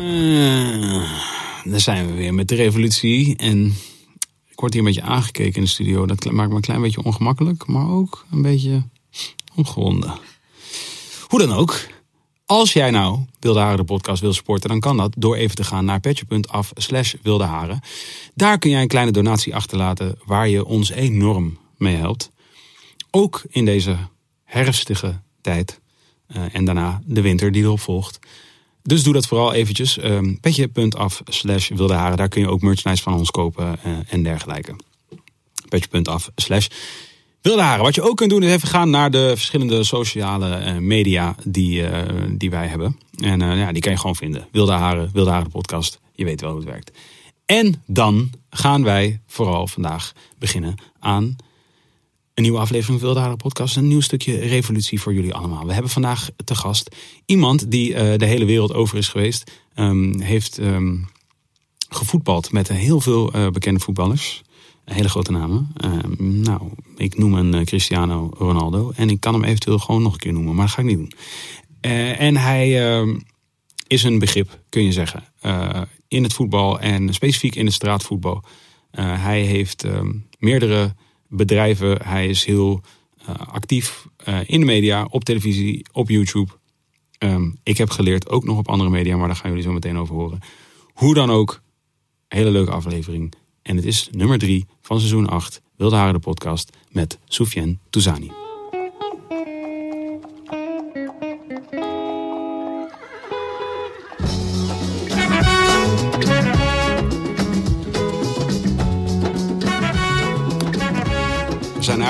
Uh, daar zijn we weer met de revolutie. En ik word hier een beetje aangekeken in de studio. Dat maakt me een klein beetje ongemakkelijk, maar ook een beetje ongewonden. Hoe dan ook. Als jij nou Wilde Haren de podcast wil supporten, dan kan dat door even te gaan naar petje.af slash Wilde Haren. Daar kun jij een kleine donatie achterlaten waar je ons enorm mee helpt. Ook in deze herfstige tijd en daarna de winter die erop volgt. Dus doe dat vooral eventjes. Um, Petje.af slash Wilde Haren. Daar kun je ook merchandise van ons kopen uh, en dergelijke. Petje.af slash Wilde Haren. Wat je ook kunt doen is even gaan naar de verschillende sociale uh, media die, die wij hebben. En ja, die kan je gewoon vinden. Wilde Haren, Wilde Haren podcast. Je weet wel hoe het werkt. En dan gaan wij vooral vandaag beginnen aan een nieuwe aflevering van Wilde podcast. Een nieuw stukje revolutie voor jullie allemaal. We hebben vandaag te gast iemand die de hele wereld over is geweest. Um, heeft um, gevoetbald met heel veel bekende voetballers hele grote namen. Uh, nou, ik noem een Cristiano Ronaldo. En ik kan hem eventueel gewoon nog een keer noemen, maar dat ga ik niet doen. En hij is een begrip, kun je zeggen, in het voetbal en specifiek in het straatvoetbal. hij heeft ehm, meerdere bedrijven. Hij is heel actief in de media, op televisie, op YouTube. Um, ik heb geleerd, ook nog op andere media, maar daar gaan jullie zo meteen over horen. Hoe dan ook, hele leuke aflevering. En het is nummer 3 van seizoen 8, Wilde Haren de podcast, met Soufiane Touzani.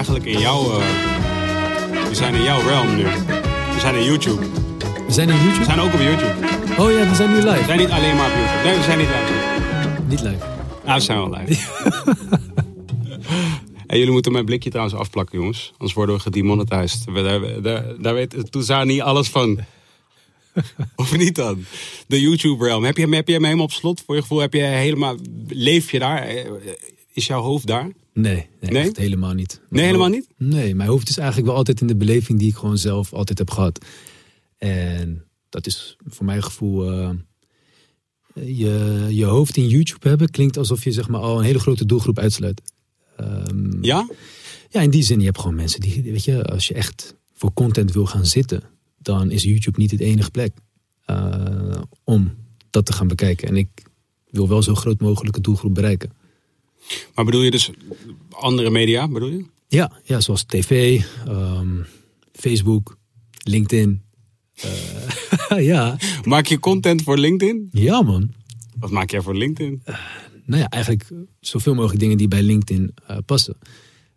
Eigenlijk in jouw, uh, we zijn in jouw realm nu. We zijn in YouTube. We zijn in YouTube? We zijn ook op YouTube. Oh ja, we zijn nu live. We zijn niet alleen maar op YouTube. Nee, we zijn niet live. Niet live. Nou, we zijn wel live. hey, jullie moeten mijn blikje trouwens afplakken, jongens. Anders worden we gedemonetized. Daar, daar, daar weet Toezani alles van. of niet dan? De YouTube-realm. Heb je, heb je hem helemaal op slot? Voor je gevoel heb je helemaal... Leef je daar? Is jouw hoofd daar? Nee, nee, helemaal niet. Nee, helemaal niet? Nee, mijn hoofd is eigenlijk wel altijd in de beleving die ik gewoon zelf altijd heb gehad. En dat is voor mijn gevoel... eh, je, je hoofd in YouTube hebben klinkt alsof je zeg maar, al een hele grote doelgroep uitsluit. Ehm, Ja? ja, in die zin, je hebt gewoon mensen die, weet je, als je echt voor content wil gaan zitten, dan is YouTube niet het enige plek uh, om dat te gaan bekijken. En ik wil wel zo groot mogelijke doelgroep bereiken. Maar bedoel je dus andere media, bedoel je? Ja, ja zoals tv, um, Facebook, LinkedIn. Uh, ja. Maak je content voor LinkedIn? Ja, man. Wat maak jij voor LinkedIn? Uh, nou ja, eigenlijk zoveel mogelijk dingen die bij LinkedIn uh, passen.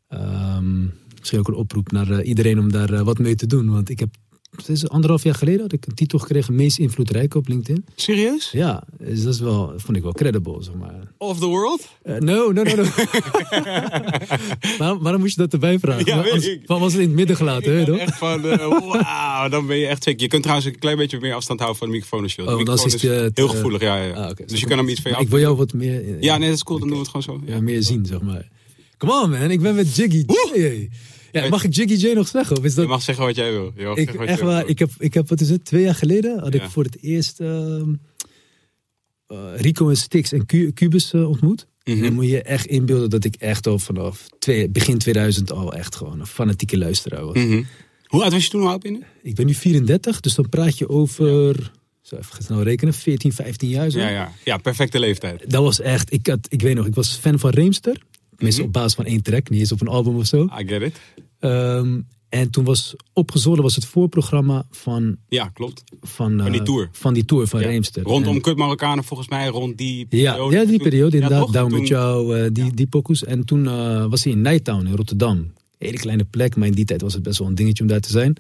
Um, misschien ook een oproep naar iedereen om daar wat mee te doen. Want ik heb, het is anderhalf jaar geleden, had ik een titel gekregen, meest invloedrijke op LinkedIn. Serieus? Ja, dus dat is wel, vond ik wel credible, zeg maar. Of the world? Uh, no, no, no, no. waarom, waarom moest je dat erbij vragen? Ja, Als, waarom was het in het midden gelaten? Ik hè, echt van, wauw, dan ben je echt zeker. Je kunt trouwens een klein beetje meer afstand houden van de microfoon als je oh, De dan is, is het, heel gevoelig, ja. ja. Ah, okay. Dus je kan hem iets van je Ik wil jou wat meer... Ja, nee, dat is cool, dan okay. doen we het gewoon zo. Ja, meer zien, zeg maar. Come on, man. Ik ben met Jiggy. Ja, mag ik Jiggy J nog zeggen? Of is dat... Je mag zeggen wat jij wil. Je mag ik, zeggen wat echt jij waar, wil. ik heb, ik heb, wat is het, twee jaar geleden had Ja. ik voor het eerst uh, uh, Rico en Stix en Cu- Cubus uh, ontmoet. Mhm. En dan moet je echt inbeelden dat ik echt al vanaf twee, begin 2000 al echt gewoon een fanatieke luisteraar was. Mhm. Hoe oud was je toen al binnen? Ik ben nu 34, dus dan praat je over, zo even snel rekenen, 14, 15 jaar zo. Ja, ja. ja, perfecte leeftijd. Dat was echt, ik, had, ik weet nog, ik was fan van Reemster. Tenminste Mhm. op basis van één track, niet eens op een album of zo. I get it. Um, en toen was opgezwollen was het voorprogramma van, Ja, klopt. van, Van die uh, tour. Van die tour van Ja. Reemster. Rondom Kut Marokkanen volgens mij, rond die ja, periode. ja, die Toen- periode Ja, inderdaad. toch? Down Toen- with jou, uh, die, die pokus. En toen uh, was hij in Nighttown in Rotterdam. Hele kleine plek, maar in die tijd was het best wel een dingetje om daar te zijn.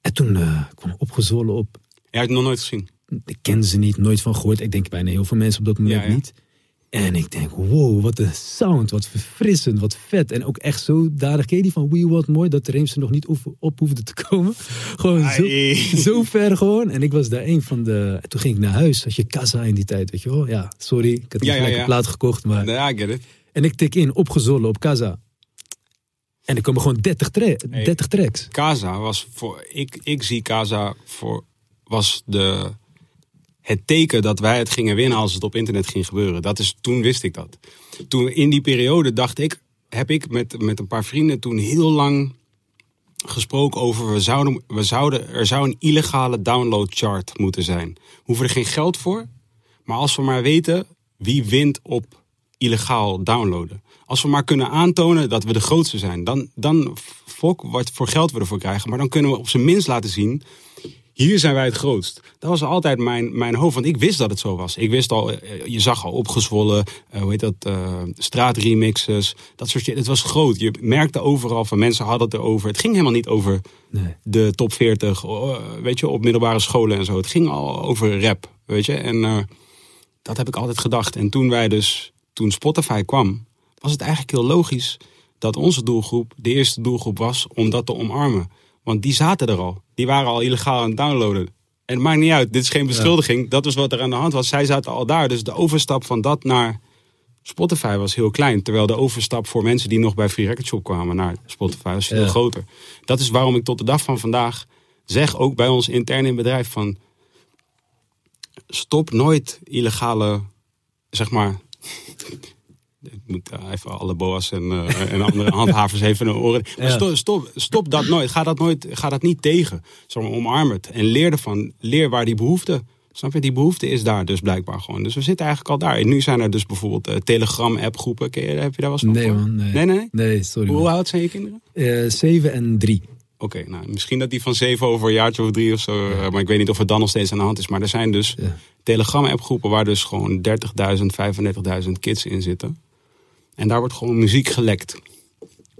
En toen eh, kwam ik opgezwollen op. Jij had het nog nooit gezien. Ik kende ze niet, nooit van gehoord. Ik denk bijna heel veel mensen op dat moment Ja, ja. niet. En ik denk, wow, wat een sound, wat verfrissend, wat vet. En ook echt zo dadig, ken je die van We Want More, dat de Reemse nog niet op, op hoefde te komen. Gewoon zo, zo ver gewoon. En ik was daar een van de... En toen ging ik naar huis, had je Casa in die tijd, weet je wel. Ja, sorry, ik had Ja, niet ja, een plaat gekocht, maar... Ja, I get it. En ik tik in, opgezollen op Casa. En er komen gewoon 30, tra 30 tracks. Casa was voor. Ik, ik zie Casa voor. Was de. Het teken dat wij het gingen winnen als het op internet ging gebeuren. Dat is, toen wist ik dat. Toen in die periode dacht ik. Heb ik met, met een paar vrienden toen heel lang gesproken over. We zouden, we zouden, er zou een illegale download chart moeten zijn. We hoeven er geen geld voor. Maar als we maar weten wie wint op illegaal downloaden. Als we maar kunnen aantonen dat we de grootste zijn. Dan, dan fok wat voor geld we ervoor krijgen. Maar dan kunnen we op zijn minst laten zien. Hier zijn wij het grootst. Dat was altijd mijn, mijn hoofd. Want ik wist dat het zo was. Ik wist al, eh, je zag al opgezwollen, eh, hoe heet dat, eh, straatremixes. Dat soort shit. Het was groot. Je merkte overal van mensen hadden het erover. Het ging helemaal niet over Nee. de top 40, oh, weet je, op middelbare scholen en zo. Het ging al over rap, weet je. En eh, dat heb ik altijd gedacht. En toen wij dus, toen Spotify kwam, was het eigenlijk heel logisch dat onze doelgroep de eerste doelgroep was om dat te omarmen. Want die zaten er al. Die waren al illegaal aan het downloaden. En het maakt niet uit, dit is geen beschuldiging. Dat was wat er aan de hand was. Zij zaten al daar. Dus de overstap van dat naar Spotify was heel klein. Terwijl de overstap voor mensen die nog bij Free Record Shop kwamen naar Spotify was veel Ja. groter. Dat is waarom ik tot de dag van vandaag zeg, ook bij ons intern in het bedrijf, van stop nooit illegale, zeg maar. Ik moet eh, even alle boa's en, eh, en andere handhavers even de oren. Maar Ja. stop, stop, stop dat nooit. Ga dat nooit. Ga dat niet tegen. Zeg maar, omarm het. En leer ervan. Leer waar die behoefte. Snap je? Die behoefte is daar dus blijkbaar gewoon. Dus we zitten eigenlijk al daar. En nu zijn er dus bijvoorbeeld eh, Telegram-app-groepen. Heb je daar wel eens van Nee man, nee. Nee, nee, nee? Nee, sorry Hoe man. oud zijn je kinderen? Eh, 7 en 3. Oké, nou, misschien dat die van zeven over een jaartje of drie of zo. Maar ik weet niet of het dan nog steeds aan de hand is. Maar er zijn dus Ja. Telegram-appgroepen waar dus gewoon 30.000, 35.000 kids in zitten. En daar wordt gewoon muziek gelekt.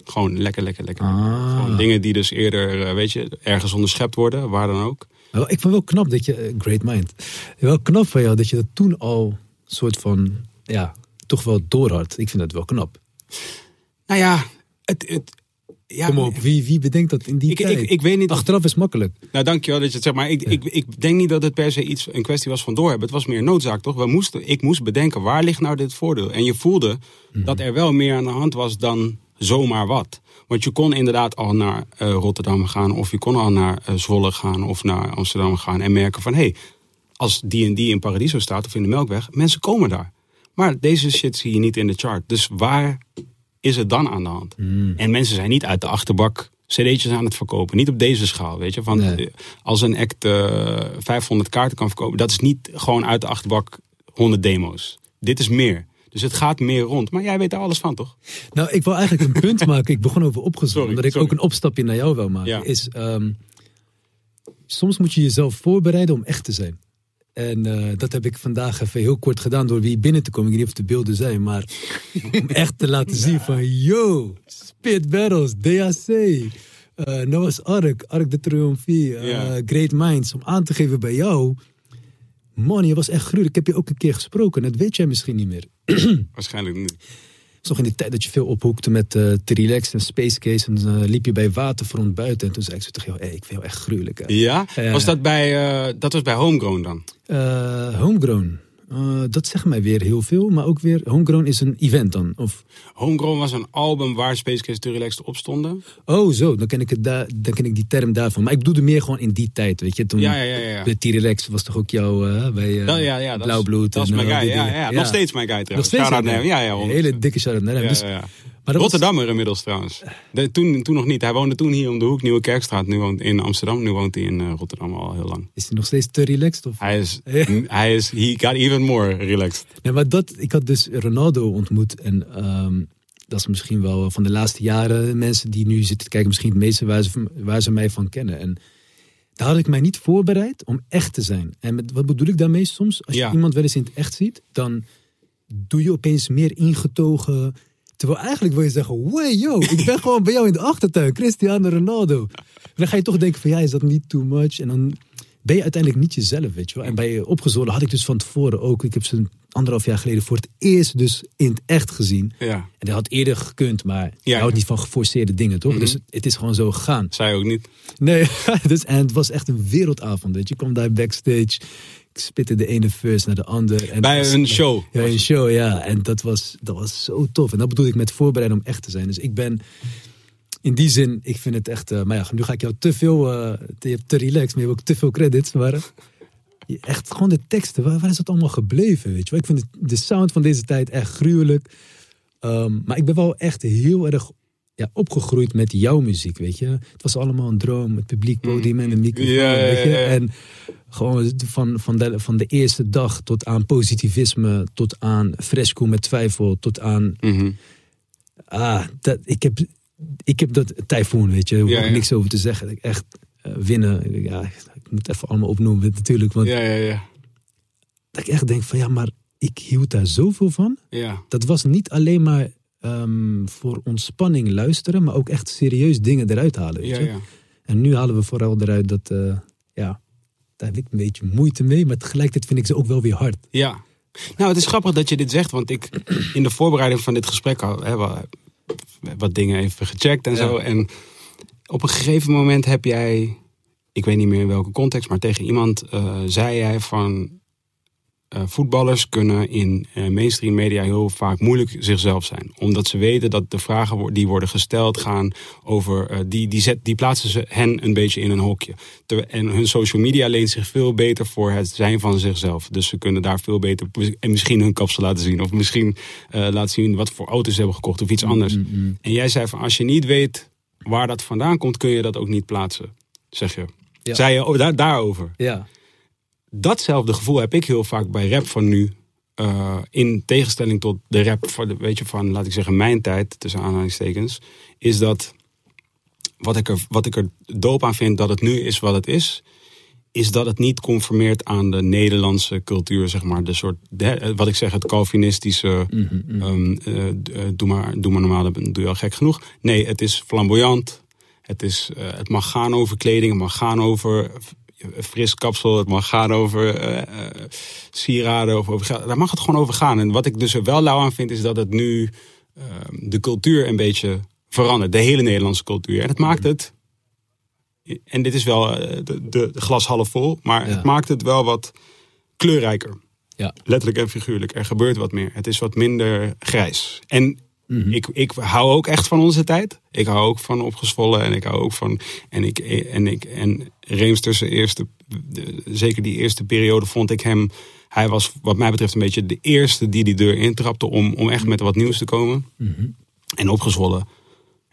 Gewoon lekker, lekker, lekker. Ah. Gewoon dingen die dus eerder, eh, weet je, ergens onderschept worden, waar dan ook. Wel, Ik vond wel knap dat je, eh, great mind. Wel knap van jou dat je dat toen al soort van, ja, toch wel door had. Ik vind dat wel knap. Nou ja, het. het ja, Kom op, wie, wie bedenkt dat in die Ik, tijd? ik, ik weet niet. Achteraf is makkelijk. nou, dankjewel dat je het zegt. Maar ik, ik, ik denk niet dat het per se iets een kwestie was van doorhebben. Het was meer noodzaak, toch? We moesten, ik moest bedenken, waar ligt nou dit voordeel? En je voelde dat er wel meer aan de hand was dan zomaar wat. Want je kon inderdaad al naar eh, Rotterdam gaan, of je kon al naar eh, Zwolle gaan, of naar Amsterdam gaan en merken van hé, hey, als die en die in Paradiso staat of in de Melkweg, mensen komen daar. Maar deze shit zie je niet in de chart. Dus waar is het dan aan de hand? En mensen zijn niet uit de achterbak cd'tjes aan het verkopen. Niet op deze schaal, weet je. Van, Nee. eh, Als een act eh, 500 kaarten kan verkopen, dat is niet gewoon uit de achterbak 100 demo's. Dit is meer. Dus het gaat meer rond. Maar jij weet er alles van, toch? Nou, ik wil eigenlijk een punt maken. Ik begon over opgezocht. Omdat ik sorry. ook een opstapje naar jou wil maken. Ja. Is, ehm, soms moet je jezelf voorbereiden om echt te zijn. En eh, dat heb ik vandaag even heel kort gedaan door weer binnen te komen. Ik weet niet of de beelden zijn, maar om echt te laten zien van... Yo, Spit Battles, DAC, eh Noah's Ark, Ark de Triomphie, eh. Great Minds. Om aan te geven bij jou... Man, je was echt gruwelijk. Ik heb je ook een keer gesproken. Dat weet jij misschien niet meer. Waarschijnlijk niet. Is nog in die tijd dat je veel ophoekte met eh te relax en Space Case. En dan eh, liep je bij Waterfront buiten. En toen zei ik zo tegen jou, hey, ik vind jou echt gruwelijk. hè." Ja? Was dat bij, eh, dat was bij Homegrown dan? Eh, homegrown. Eh, dat zegt mij weer heel veel. Maar ook weer, Homegrown is een event dan. Of, Homegrown was een album waar Space Case to Relax op stonden. oh zo, dan ken, ik het daar, dan ken ik die term daarvan. Maar ik bedoelde meer gewoon in die tijd, weet je. Toen Ja, ja, ja. ja. de T-Relax was toch ook jouw, eh, bij eh Dat- ja, ja, Blauwbloed. Dat is mijn guy. Ja, ja, Nog steeds mijn guy Nog trouwens. steeds. Naar hem. Ja, ja, Een 100%. hele dikke shout-out naar hem. Ja, Dus, Rotterdammer inmiddels trouwens. De, toen, toen nog niet. Hij woonde toen hier om de hoek, Nieuwe Kerkstraat. Nu woont in Amsterdam. Nu woont hij in eh, Rotterdam al heel lang. is hij nog steeds te relaxed? Of? Hij is, hij is, he got even more relaxed. Nee, maar dat, ik had dus Ronaldo ontmoet. En ehm, dat is misschien wel van de laatste jaren mensen die nu zitten te kijken, misschien het meeste waar ze, waar ze mij van kennen. En daar had ik mij niet voorbereid om echt te zijn. En met, wat bedoel ik daarmee soms? Als je Ja. iemand wel eens in het echt ziet, dan doe je opeens meer ingetogen, Terwijl eigenlijk wil je zeggen, way yo, ik ben gewoon bij jou in de achtertuin, Cristiano Ronaldo. En dan ga je toch denken van, ja, is dat niet too much? En dan ben je uiteindelijk niet jezelf, weet je wel. En bij Opgezwollen had ik dus van tevoren ook, ik heb ze anderhalf jaar geleden voor het eerst dus in het echt gezien. Ja. En dat had eerder gekund, maar je Ja. houdt niet van geforceerde dingen, toch? Dus het, het is gewoon zo gegaan. Zij ook niet. Nee, dus, en het was echt een wereldavond, weet je. Je kwam daar backstage, spitte de ene verse naar de ander. En Bij was- een show. Ja, een show, ja. En dat was, dat was zo tof. En dat bedoel ik met voorbereiden om echt te zijn. Dus ik ben in die zin, ik vind het echt... eh, maar ja, nu ga ik jou te veel... eh, te, je hebt te relaxed, maar je hebt ook te veel credits. Maar eh, je- echt gewoon de teksten, waar, waar is dat allemaal gebleven, weet je wel? Ik vind het- de sound van deze tijd echt gruwelijk. Ehm, maar ik ben wel echt heel erg ja, opgegroeid met jouw muziek, weet je. Het was allemaal een droom, het publiek, podium en een microfoon, Ja, ja, weet je. ja, ja. En gewoon van, van, de, van de eerste dag tot aan positivisme, tot aan fresco met twijfel, tot aan... Mhm. Ah, dat, ik, heb, ik heb dat tyfoon, weet je. Daar hoef ik niks over te zeggen. Echt eh, winnen. Ja, ik moet even allemaal opnoemen natuurlijk. Want Ja, ja, ja. dat ik echt denk van ja, maar ik hield daar zoveel van. Ja. Dat was niet alleen maar ehm, voor ontspanning luisteren, maar ook echt serieus dingen eruit halen. Weet Ja, je? ja. En nu halen we vooral eruit dat, eh, ja, daar heb ik een beetje moeite mee, maar tegelijkertijd vind ik ze ook wel weer hard. Ja. Nou, het is grappig dat je dit zegt, want ik in de voorbereiding van dit gesprek al hè, wat, wat dingen even gecheckt en Ja. zo. En op een gegeven moment heb jij, ik weet niet meer in welke context, maar tegen iemand eh, zei jij van eh, voetballers kunnen in eh, mainstream media heel vaak moeilijk zichzelf zijn. Omdat ze weten dat de vragen die worden gesteld gaan over, eh, die, die, zet, die plaatsen ze hen een beetje in een hokje. Ter- en hun social media leent zich veel beter voor het zijn van zichzelf. Dus ze kunnen daar veel beter, en misschien hun kapsel laten zien. Of misschien laten zien wat voor auto's ze hebben gekocht of iets anders. En jij zei van, als je niet weet waar dat vandaan komt, kun je dat ook niet plaatsen. Zeg je. Ja. Zei je oh, daar, daarover Ja, datzelfde gevoel heb ik heel vaak bij rap van nu. Eh, in tegenstelling tot de rap van, weet je, van, laat ik zeggen, mijn tijd, tussen aanhalingstekens. Is dat, wat ik, er, wat ik er doop aan vind dat het nu is wat het is. Is dat het niet conformeert aan de Nederlandse cultuur, zeg maar. De soort, de, wat ik zeg, het Calvinistische. ehm, eh, eh, doe, maar, doe maar normaal, dan doe je al gek genoeg. Nee, het is flamboyant. Het, is, eh, het mag gaan over kleding, het mag gaan over fris kapsel, het mag gaan over eh, eh, sieraden of over geld. Daar mag het gewoon over gaan. En wat ik dus er wel lauw aan vind, is dat het nu eh, de cultuur een beetje verandert. De hele Nederlandse cultuur. En het maakt het. En dit is wel eh, de, de, de glas half vol, maar Ja. het maakt het wel wat kleurrijker. ja. Letterlijk en figuurlijk. Er gebeurt wat meer. Het is wat minder grijs. En ik, ik hou ook echt van onze tijd. Ik hou ook van opgezwollen. En ik hou ook van. En ik. En, ik, en Reemsters eerste. de- zeker die eerste periode vond ik hem. Hij was, wat mij betreft, een beetje de eerste die die deur intrapte. om, om echt met wat nieuws te komen. En opgezwollen.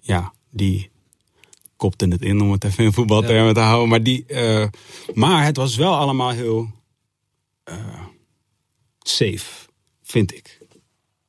Ja, die kopte het in om het even in voetbaltermen te houden. Maar, die, eh, maar het was wel allemaal heel safe, vind ik.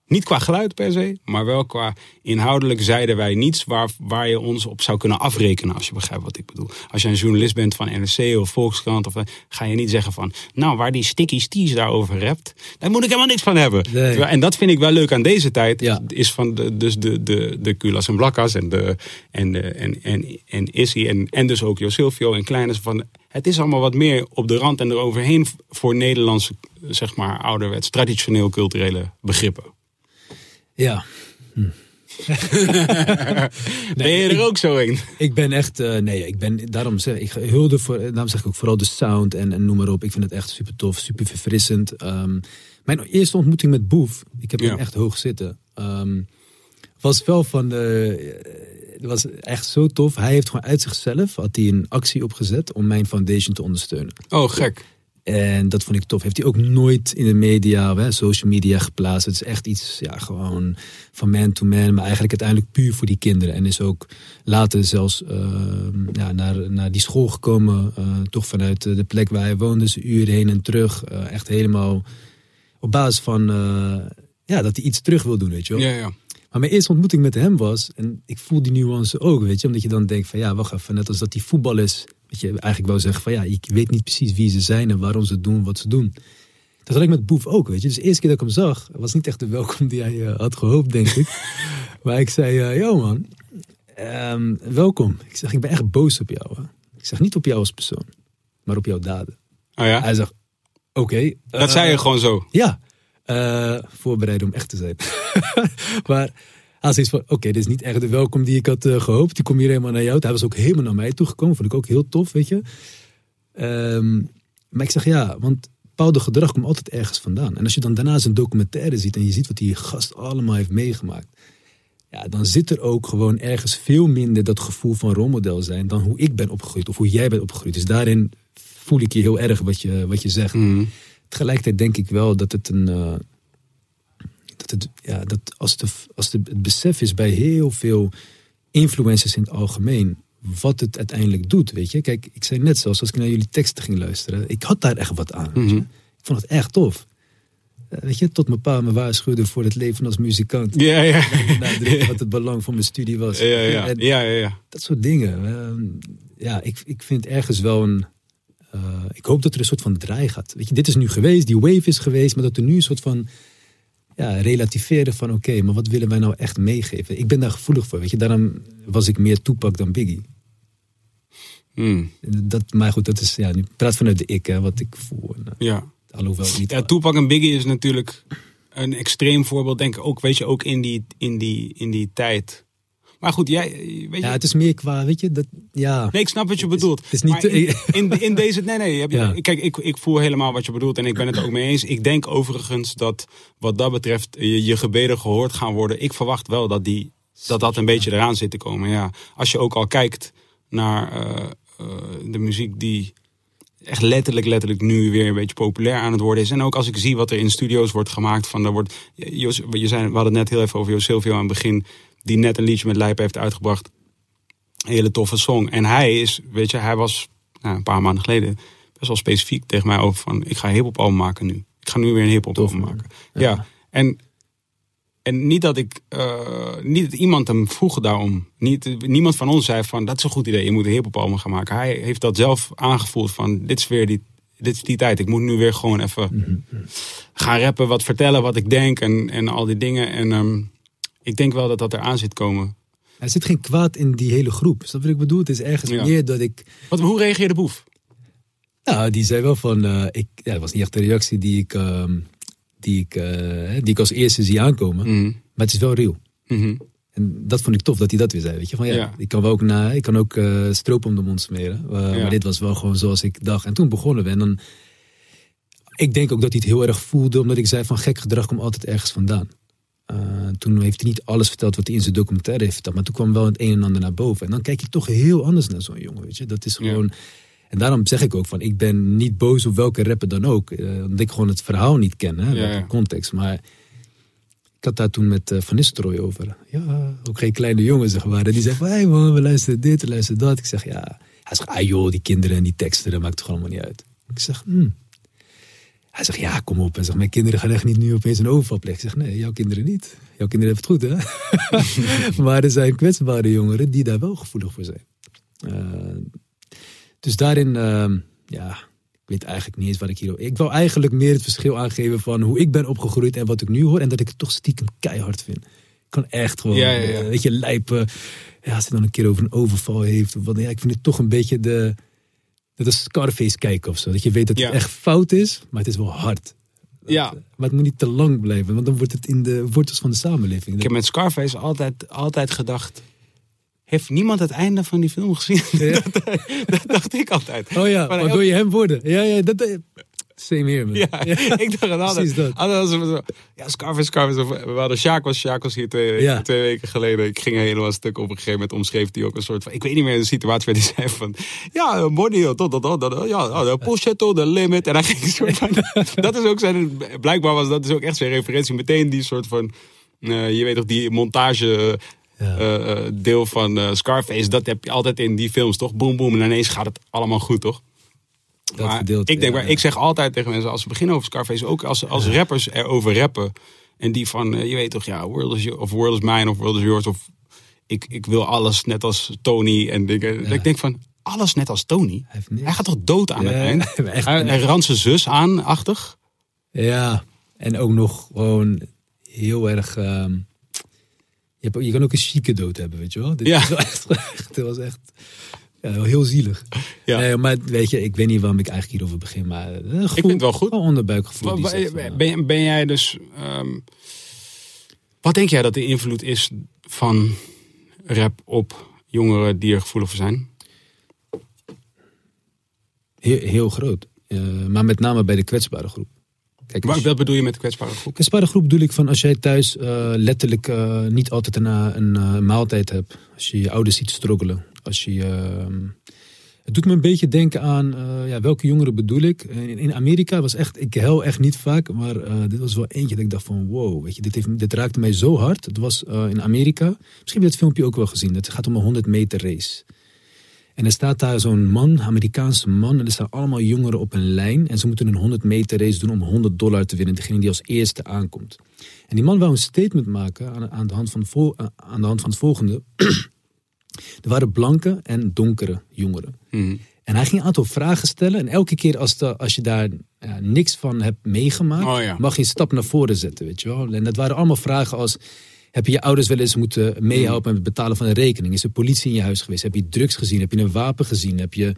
Niet qua geluid per se, maar wel qua inhoudelijk zeiden wij niets waar, waar je ons op zou kunnen afrekenen, als je begrijpt wat ik bedoel. Als je een journalist bent van NRC of Volkskrant, of, ga je niet zeggen van, nou, waar die Sticky Sties daarover rapt, daar moet ik helemaal niks van hebben. Nee. En dat vind ik wel leuk aan deze tijd, Ja. is van de, dus de, de, de Culas en Blakkas en, de, en, de, en, en, en Issy en, en dus ook Jo Silvio en Kleines. Van, het is allemaal wat meer op de rand en eroverheen voor Nederlandse, zeg maar, ouderwets, traditioneel culturele begrippen. Ja. ben je er ook zo in? Ik ben echt, eh, nee, ik ben, daarom zeg ik, hulde voor, daarom zeg ik ook vooral de sound en, en noem maar op. Ik vind het echt super tof, super verfrissend. Ehm, mijn eerste ontmoeting met Boef, ik heb Ja. hem echt hoog zitten, ehm, was wel van, eh, het was echt zo tof. Hij heeft gewoon uit zichzelf, had hij een actie opgezet om mijn foundation te ondersteunen. Oh, gek. En dat vond ik tof. Heeft hij ook nooit in de media, hè, social media geplaatst. Het is echt iets, ja, gewoon van man to man. Maar eigenlijk uiteindelijk puur voor die kinderen. En is ook later zelfs ehm, ja, naar, naar die school gekomen. eh, toch vanuit de plek waar hij woonde. Zijn uren heen en terug. eh, echt helemaal op basis van, eh, ja, dat hij iets terug wil doen, weet je wel. Ja, ja. Maar mijn eerste ontmoeting met hem was, en ik voel die nuance ook, weet je, omdat je dan denkt van ja, wacht even, net als dat die voetbal is, je, eigenlijk wou zeggen van ja, ik weet niet precies wie ze zijn en waarom ze doen wat ze doen. Dat had ik met Boef ook, weet je. Dus de eerste keer dat ik hem zag, was niet echt de welkom die hij eh, had gehoopt, denk ik. Maar ik zei, eh, yo man, ehm, welkom. Ik zeg, ik ben echt boos op jou. Hè. Ik zeg, niet op jou als persoon, maar op jouw daden. Oh ja? Hij zegt, oké. Dat eh, zei je gewoon zo. Ja, eh, voorbereiden om echt te zijn. maar hij zei van, oké, dit is niet echt de welkom die ik had eh, gehoopt. Die kom hier helemaal naar jou. Hij was ook helemaal naar mij toegekomen. Vond ik ook heel tof, weet je. Ehm, maar ik zeg ja, want bepaalde gedrag komt altijd ergens vandaan. En als je dan daarna zijn documentaire ziet en je ziet wat die gast allemaal heeft meegemaakt. Ja, dan zit er ook gewoon ergens veel minder dat gevoel van rolmodel zijn dan hoe ik ben opgegroeid of hoe jij bent opgegroeid. Dus daarin voel ik je heel erg wat je, wat je zegt. Mhm. Tegelijkertijd denk ik wel dat het een. eh, dat het, ja, dat als, de, als de, het besef is bij heel veel influencers in het algemeen. wat het uiteindelijk doet. Weet je, kijk, ik zei net zoals als ik naar jullie teksten ging luisteren. ik had daar echt wat aan. Mhm. Ik vond het echt tof. Eh, weet je, tot mijn pa me waarschuwde voor het leven als muzikant. Ja, ja. Wat het belang van mijn studie was. Ja, ja, ja, ja. dat soort dingen. Ehm, ja, ik, ik vind ergens wel een. eh, ik hoop dat er een soort van draai gaat. Weet je, dit is nu geweest, die wave is geweest, maar dat er nu een soort van. Ja, relativeren van oké, maar wat willen wij nou echt meegeven? Ik ben daar gevoelig voor, weet je. Daarom was ik meer toepak dan Biggie. Hmm, Dat, maar goed, dat is, ja, nu praat vanuit de ik, hè, wat ik voel. Eh, ja. alhoewel niet. Ja, Tupac en Biggie is natuurlijk een extreem voorbeeld, denk ik ook, weet je, ook in die, in die, in die tijd. Maar goed, jij, weet je... ja, het is meer qua, weet je, dat, ja. Nee, ik snap wat je bedoelt. het is niet in, in, in deze. Nee, nee. Heb je, Ja. Kijk, ik, ik voel helemaal wat je bedoelt en ik ben het ook mee eens. Ik denk overigens dat wat dat betreft je, je gebeden gehoord gaan worden. Ik verwacht wel dat die, dat, dat een beetje eraan zit te komen. Ja. Als je ook al kijkt naar eh, eh, de muziek die echt letterlijk, letterlijk nu weer een beetje populair aan het worden is. En ook als ik zie wat er in studio's wordt gemaakt. Van, er wordt, Jos, je zei, we hadden het net heel even over Jo Silvio aan het begin. Die net een liedje met Lijpen heeft uitgebracht. Een hele toffe song. En hij is, weet je, hij was nou, een paar maanden geleden best wel specifiek tegen mij over van... Ik ga een hip-hop album maken nu. Ik ga nu weer een hip-hop album maken. Ja. Ja. En, en niet dat ik... eh, niet dat iemand hem vroeg daarom. Niet, niemand van ons zei van, dat is een goed idee. Je moet een hip-hop album gaan maken. Hij heeft dat zelf aangevoeld van, dit is weer die, dit is die tijd. Ik moet nu weer gewoon even gaan rappen, wat vertellen, wat ik denk en, en al die dingen. En ehm, ik denk wel dat dat eraan zit komen. Er zit geen kwaad in die hele groep. Snap je wat ik bedoel? Het is ergens Ja. meer dat ik. Wat, hoe reageerde Boef? Nou, die zei wel van. eh, ik, ja, dat was niet echt de reactie die ik, ehm, die ik, eh, die ik als eerste zie aankomen. Mhm. Maar het is wel real. Mhm. En dat vond ik tof dat hij dat weer zei. Weet je, van ja, Ja. ik kan wel ook, na, ik kan ook eh, stroop om de mond smeren. Ja. Maar dit was wel gewoon zoals ik dacht. En toen begonnen we. En dan. Ik denk ook dat hij het heel erg voelde, omdat ik zei van gek gedrag komt altijd ergens vandaan. Eh, toen heeft hij niet alles verteld wat hij in zijn documentaire heeft verteld. Maar toen kwam wel het een en ander naar boven. En dan kijk je toch heel anders naar zo'n jongen. Weet je? Dat is Ja. gewoon. En daarom zeg ik ook van, ik ben niet boos op welke rapper dan ook. eh, omdat ik gewoon het verhaal niet ken, hè, Ja, ja. context. Maar ik had daar toen met eh, Van Nistelrooy over. Ja, ook geen kleine jongen, zeg maar. En die zei van, hey man, we luisteren dit, we luisteren dat. Ik zeg, ja. Hij zegt, ah joh, die kinderen en die teksten, dat maakt toch allemaal niet uit. Ik zeg, hmm. Hij zegt, ja, kom op. Hij zegt, mijn kinderen gaan echt niet nu opeens een overval plegen. Ik zeg, nee, jouw kinderen niet. Jouw kinderen hebben het goed, hè? maar er zijn kwetsbare jongeren die daar wel gevoelig voor zijn. Eh, dus daarin, ehm, ja, ik weet eigenlijk niet eens wat ik hier... Ik wil eigenlijk meer het verschil aangeven van hoe ik ben opgegroeid en wat ik nu hoor. En dat ik het toch stiekem keihard vind. Ik kan echt gewoon, Ja, ja, ja. eh, weet je, lijpen. Ja, als hij dan een keer over een overval heeft. Of wat, ja, ik vind het toch een beetje de... Dat is Scarface kijken of zo. Dat je weet dat het Ja. echt fout is, maar het is wel hard. Ja. Maar het moet niet te lang blijven, want dan wordt het in de wortels van de samenleving. Ik heb met Scarface altijd, altijd gedacht... Heeft niemand het einde van die film gezien? Ja. dat, dat dacht ik altijd. Oh ja, Maar wil je hem worden? Ja, ja, dat... eh, Same here, man. Ja, ik dacht altijd. Precies dat. zo, ja, Scarface, Scarface. We hadden Sjaak was, Sjaak was hier twee, Ja. twee weken geleden. Ik ging helemaal stuk op een gegeven moment omschreef hij ook een soort van... Ik weet niet meer de situatie waar hij zei van... Ja, money, dat, dat, dat, dat, ja, de push it to the limit. En hij ging een soort van... dat is ook zijn... Blijkbaar was dat is ook echt zijn referentie. Meteen die soort van... eh, je weet toch, die montage... Ja. eh, eh, deel van eh, Scarface, dat heb je altijd in die films, toch? Boom, boom, en ineens gaat het allemaal goed, toch? Dat maar gedeelte, ik denk, maar ik zeg altijd tegen mensen als ze beginnen over Scarface, ook als, als rappers erover rappen. En die van, eh, je weet toch, ja, world is, of world is mine of world is yours. Of ik, ik wil alles net als Tony en dingen. Ik denk van, alles net als Tony? Hij, gaat toch dood aan Ja, het eind? echt hij, hij randt zijn zus aan, achtig. Ja, en ook nog gewoon heel erg. ehm, Je, hebt, je kan ook een chique dood hebben, weet je wel. Dit Ja. is wel echt, echt, dit was echt ja, heel zielig. Ja. Nee, maar weet je, ik weet niet waarom ik eigenlijk hierover begin. Maar eh, een gevoel, vind het wel goed. Onderbuikgevoel. Wa- ja. ben, ben jij dus. ehm, wat denk jij dat de invloed is van rap op jongeren die er gevoelig voor zijn? heel, heel groot. Eh, maar met name bij de kwetsbare groep. Kijk, als- Wat bedoel je met de kwetsbare groep? Kwetsbare groep bedoel ik van als jij thuis eh, letterlijk eh, niet altijd een, eh, een eh, maaltijd hebt. Als je je ouders ziet struggelen. Als je, eh, het doet me een beetje denken aan eh, ja, welke jongeren bedoel ik. In, Amerika was echt, ik hel echt niet vaak, maar eh, dit was wel eentje dat ik dacht van wow, weet je, dit, heeft, raakte mij zo hard. Het was eh, in Amerika, misschien heb je het filmpje ook wel gezien. Het gaat om een 100 meter race. En er staat daar zo'n man, Amerikaanse man, en er staan allemaal jongeren op een lijn. En ze moeten een 100 meter race doen om 100 dollar te winnen. Degene die als eerste aankomt. En die man wou een statement maken aan, aan, de, hand van aan de hand van het volgende. er waren blanke en donkere jongeren. Mhm. En hij ging een aantal vragen stellen. En elke keer als, de, als je daar ja, niks van hebt meegemaakt, Oh ja. mag je een stap naar voren zetten. Weet je wel? En dat waren allemaal vragen als. Heb je je ouders wel eens moeten meehelpen met het betalen van een rekening? Is er politie in je huis geweest? Heb je drugs gezien? Heb je een wapen gezien? Heb je...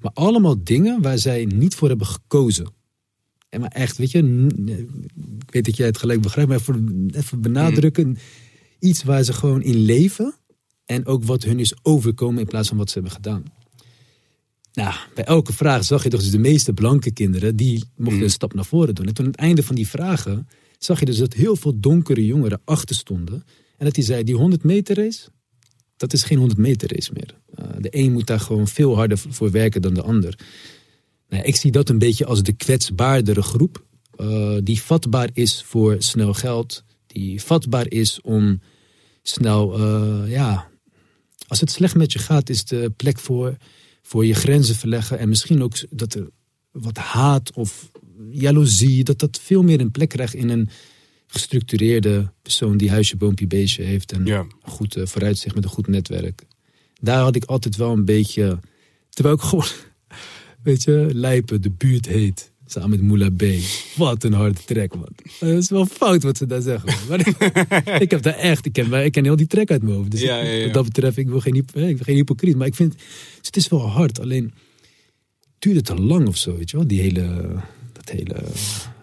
Maar allemaal dingen waar zij niet voor hebben gekozen. En maar echt, weet je, ik weet dat jij het gelijk begrijpt, maar even, even benadrukken. Iets waar ze gewoon in leven en ook wat hun is overkomen in plaats van wat ze hebben gedaan. Nou, bij elke vraag zag je toch dus de meeste blanke kinderen, die mochten een stap naar voren doen. En toen aan het einde van die vragen zag je dus dat heel veel donkere jongeren achter stonden. En dat die zei, die 100 meter race, dat is geen 100 meter race meer. Uh, de een moet daar gewoon veel harder voor werken dan de ander. Nou, ik zie dat een beetje als de kwetsbaardere groep. Uh, die vatbaar is voor snel geld. Die vatbaar is om snel, uh, ja... Als het slecht met je gaat, is de plek voor, voor je grenzen verleggen. En misschien ook dat er wat haat of jaloezie... dat dat veel meer een plek krijgt in een gestructureerde persoon... die huisje, boompje, beestje heeft. En Ja. goed uh, vooruitzicht met een goed netwerk. Daar had ik altijd wel een beetje... Terwijl ik gewoon... Weet je, Lijpen, de buurt heet. Samen met Moula B. Wat een harde track, man. Dat is wel fout wat ze daar zeggen. Man. Maar ik, ik heb daar echt... Ik ken, ik ken heel die track uit mijn hoofd. Dus Ja, ik- ja, ja. wat dat betreft, ik wil geen, ik hypocriet. Maar ik vind... Dus het is wel hard. Alleen... Duurde te lang of zo, weet je wel? Die hele... Dat hele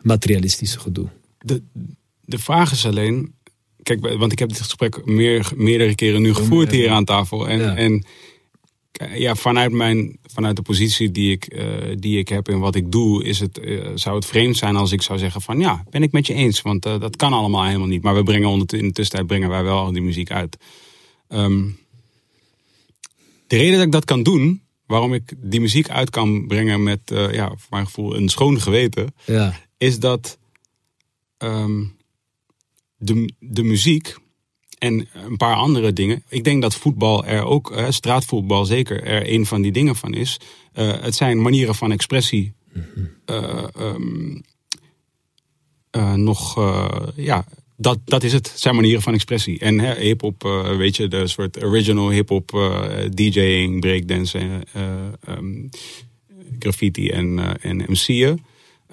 materialistische gedoe. De, de vraag is alleen. Kijk, want ik heb dit gesprek meer, meerdere keren nu gevoerd hier aan tafel. En, en ja, vanuit, mijn, vanuit de positie die ik, eh, die ik heb en wat ik doe, is het, eh, zou het vreemd zijn als ik zou zeggen van ja, ben ik met je eens. Want eh, dat kan allemaal helemaal niet. Maar we brengen ondertussen, in de tussentijd brengen wij wel al die muziek uit. Ehm, de reden dat ik dat kan doen, waarom ik die muziek uit kan brengen met, eh, ja, voor mijn gevoel, een schoon geweten, Ja. is dat ehm, de, de muziek en een paar andere dingen. Ik denk dat voetbal er ook, eh, straatvoetbal zeker, er een van die dingen van is. Eh, het zijn manieren van expressie. eh, ehm, eh, nog, ja, dat, dat is het. Het zijn manieren van expressie. En hip-hop, weet je, de soort original hip-hop, DJing, breakdance, ehm, graffiti en, en MC'en.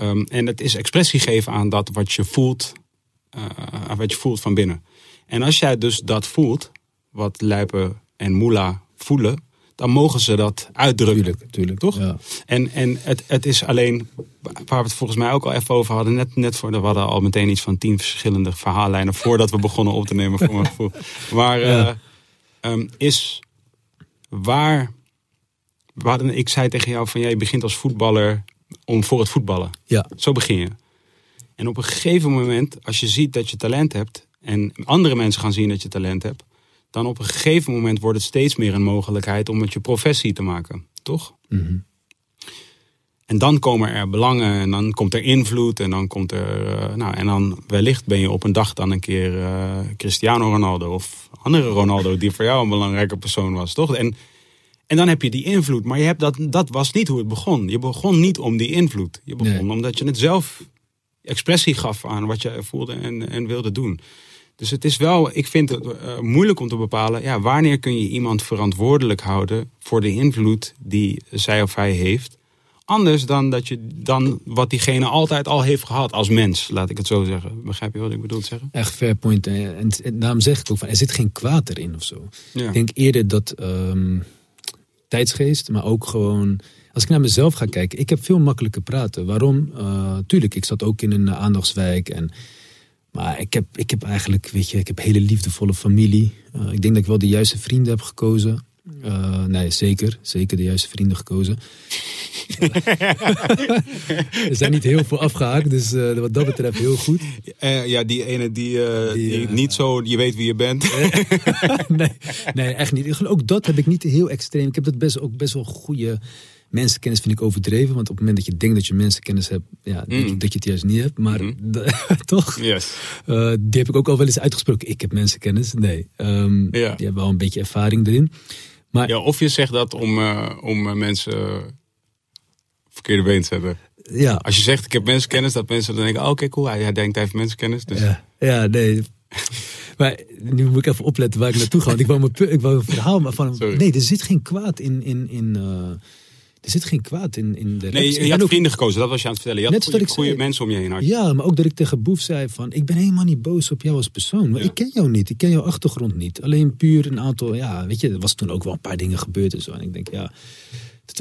Um, en het is expressie geven aan dat wat je voelt, wat je voelt van binnen. En als jij dus dat voelt, wat Lijpen en Moela voelen, dan mogen ze dat uitdrukken. Tuurlijk, tuurlijk. Toch? Ja. En, en het, het is alleen, waar we het volgens mij ook al even over hadden, net, net voor, we hadden al meteen iets van tien verschillende verhaallijnen voordat we begonnen op te nemen, voor mijn gevoel. Maar Ja. uh, um, is waar, ik zei tegen jou van, jij begint als voetballer om voor het voetballen. Ja. Zo begin je. En op een gegeven moment, als je ziet dat je talent hebt en andere mensen gaan zien dat je talent hebt, dan op een gegeven moment wordt het steeds meer een mogelijkheid om het je professie te maken, toch? Mhm. En dan komen er belangen en dan komt er invloed en dan komt er, uh, nou en dan wellicht ben je op een dag dan een keer uh, Cristiano Ronaldo of andere Ronaldo die voor jou een belangrijke persoon was, toch? En en dan heb je die invloed. Maar je hebt dat, dat was niet hoe het begon. Je begon niet om die invloed. Je begon Nee. omdat je het zelf expressie gaf aan wat je voelde en, en wilde doen. Dus het is wel, ik vind het uh, moeilijk om te bepalen, ja, wanneer kun je iemand verantwoordelijk houden voor de invloed die zij of hij heeft anders dan, dat je, dan wat diegene altijd al heeft gehad als mens, laat ik het zo zeggen. Begrijp je wat ik bedoel te zeggen? Echt fair point. En, en daarom zeg ik ook van, er zit geen kwaad erin of zo. Ja. Ik denk eerder dat ehm, tijdsgeest, maar ook gewoon... Als ik naar mezelf ga kijken, ik heb veel makkelijker praten. Waarom? Eh, tuurlijk, ik zat ook in een eh, aandachtswijk. En, maar ik heb, ik heb eigenlijk, weet je, ik heb een hele liefdevolle familie. Eh, ik denk dat ik wel de juiste vrienden heb gekozen. Eh, nee, zeker. Zeker de juiste vrienden gekozen. er zijn niet heel veel afgehaakt, dus eh, wat dat betreft heel goed. Ja, die ene die, Die, die niet zo, je weet wie je bent. nee, nee, echt niet. Ook dat heb ik niet heel extreem. Ik heb dat best, ook best wel goede mensenkennis vind ik overdreven. Want op het moment dat je denkt dat je mensenkennis hebt, ja, denk Mm. ik dat je het juist niet hebt. Maar toch, Yes. Eh, die heb ik ook al wel eens uitgesproken. Ik heb mensenkennis. Nee, Ehm Ja. je hebt wel een beetje ervaring erin. Maar Ja, of je zegt dat om, eh, om eh, mensen verkeerde been te zetten. ja, Als je zegt ik heb mensenkennis, dat mensen dan denken, oh, oké, cool, hij, hij denkt hij heeft mensenkennis. Dus Ja, ja, nee. Maar nu moet ik even opletten waar ik naartoe ga. Want ik wou, mijn, ik wou een verhaal maar van. Sorry. Nee, er zit geen kwaad in. in, in er zit geen kwaad in, in de Nee, je, je had ook- vrienden gekozen, dat was je aan het vertellen. Je had goede, zei. goede mensen om je heen had. Ja, maar ook dat ik tegen Boef zei van... Ik ben helemaal niet boos op jou als persoon. Ja. ik ken jou niet. Ik ken jouw achtergrond niet. Alleen puur een aantal... Ja, weet je, er was toen ook wel een paar dingen gebeurd en zo. En ik denk, ja...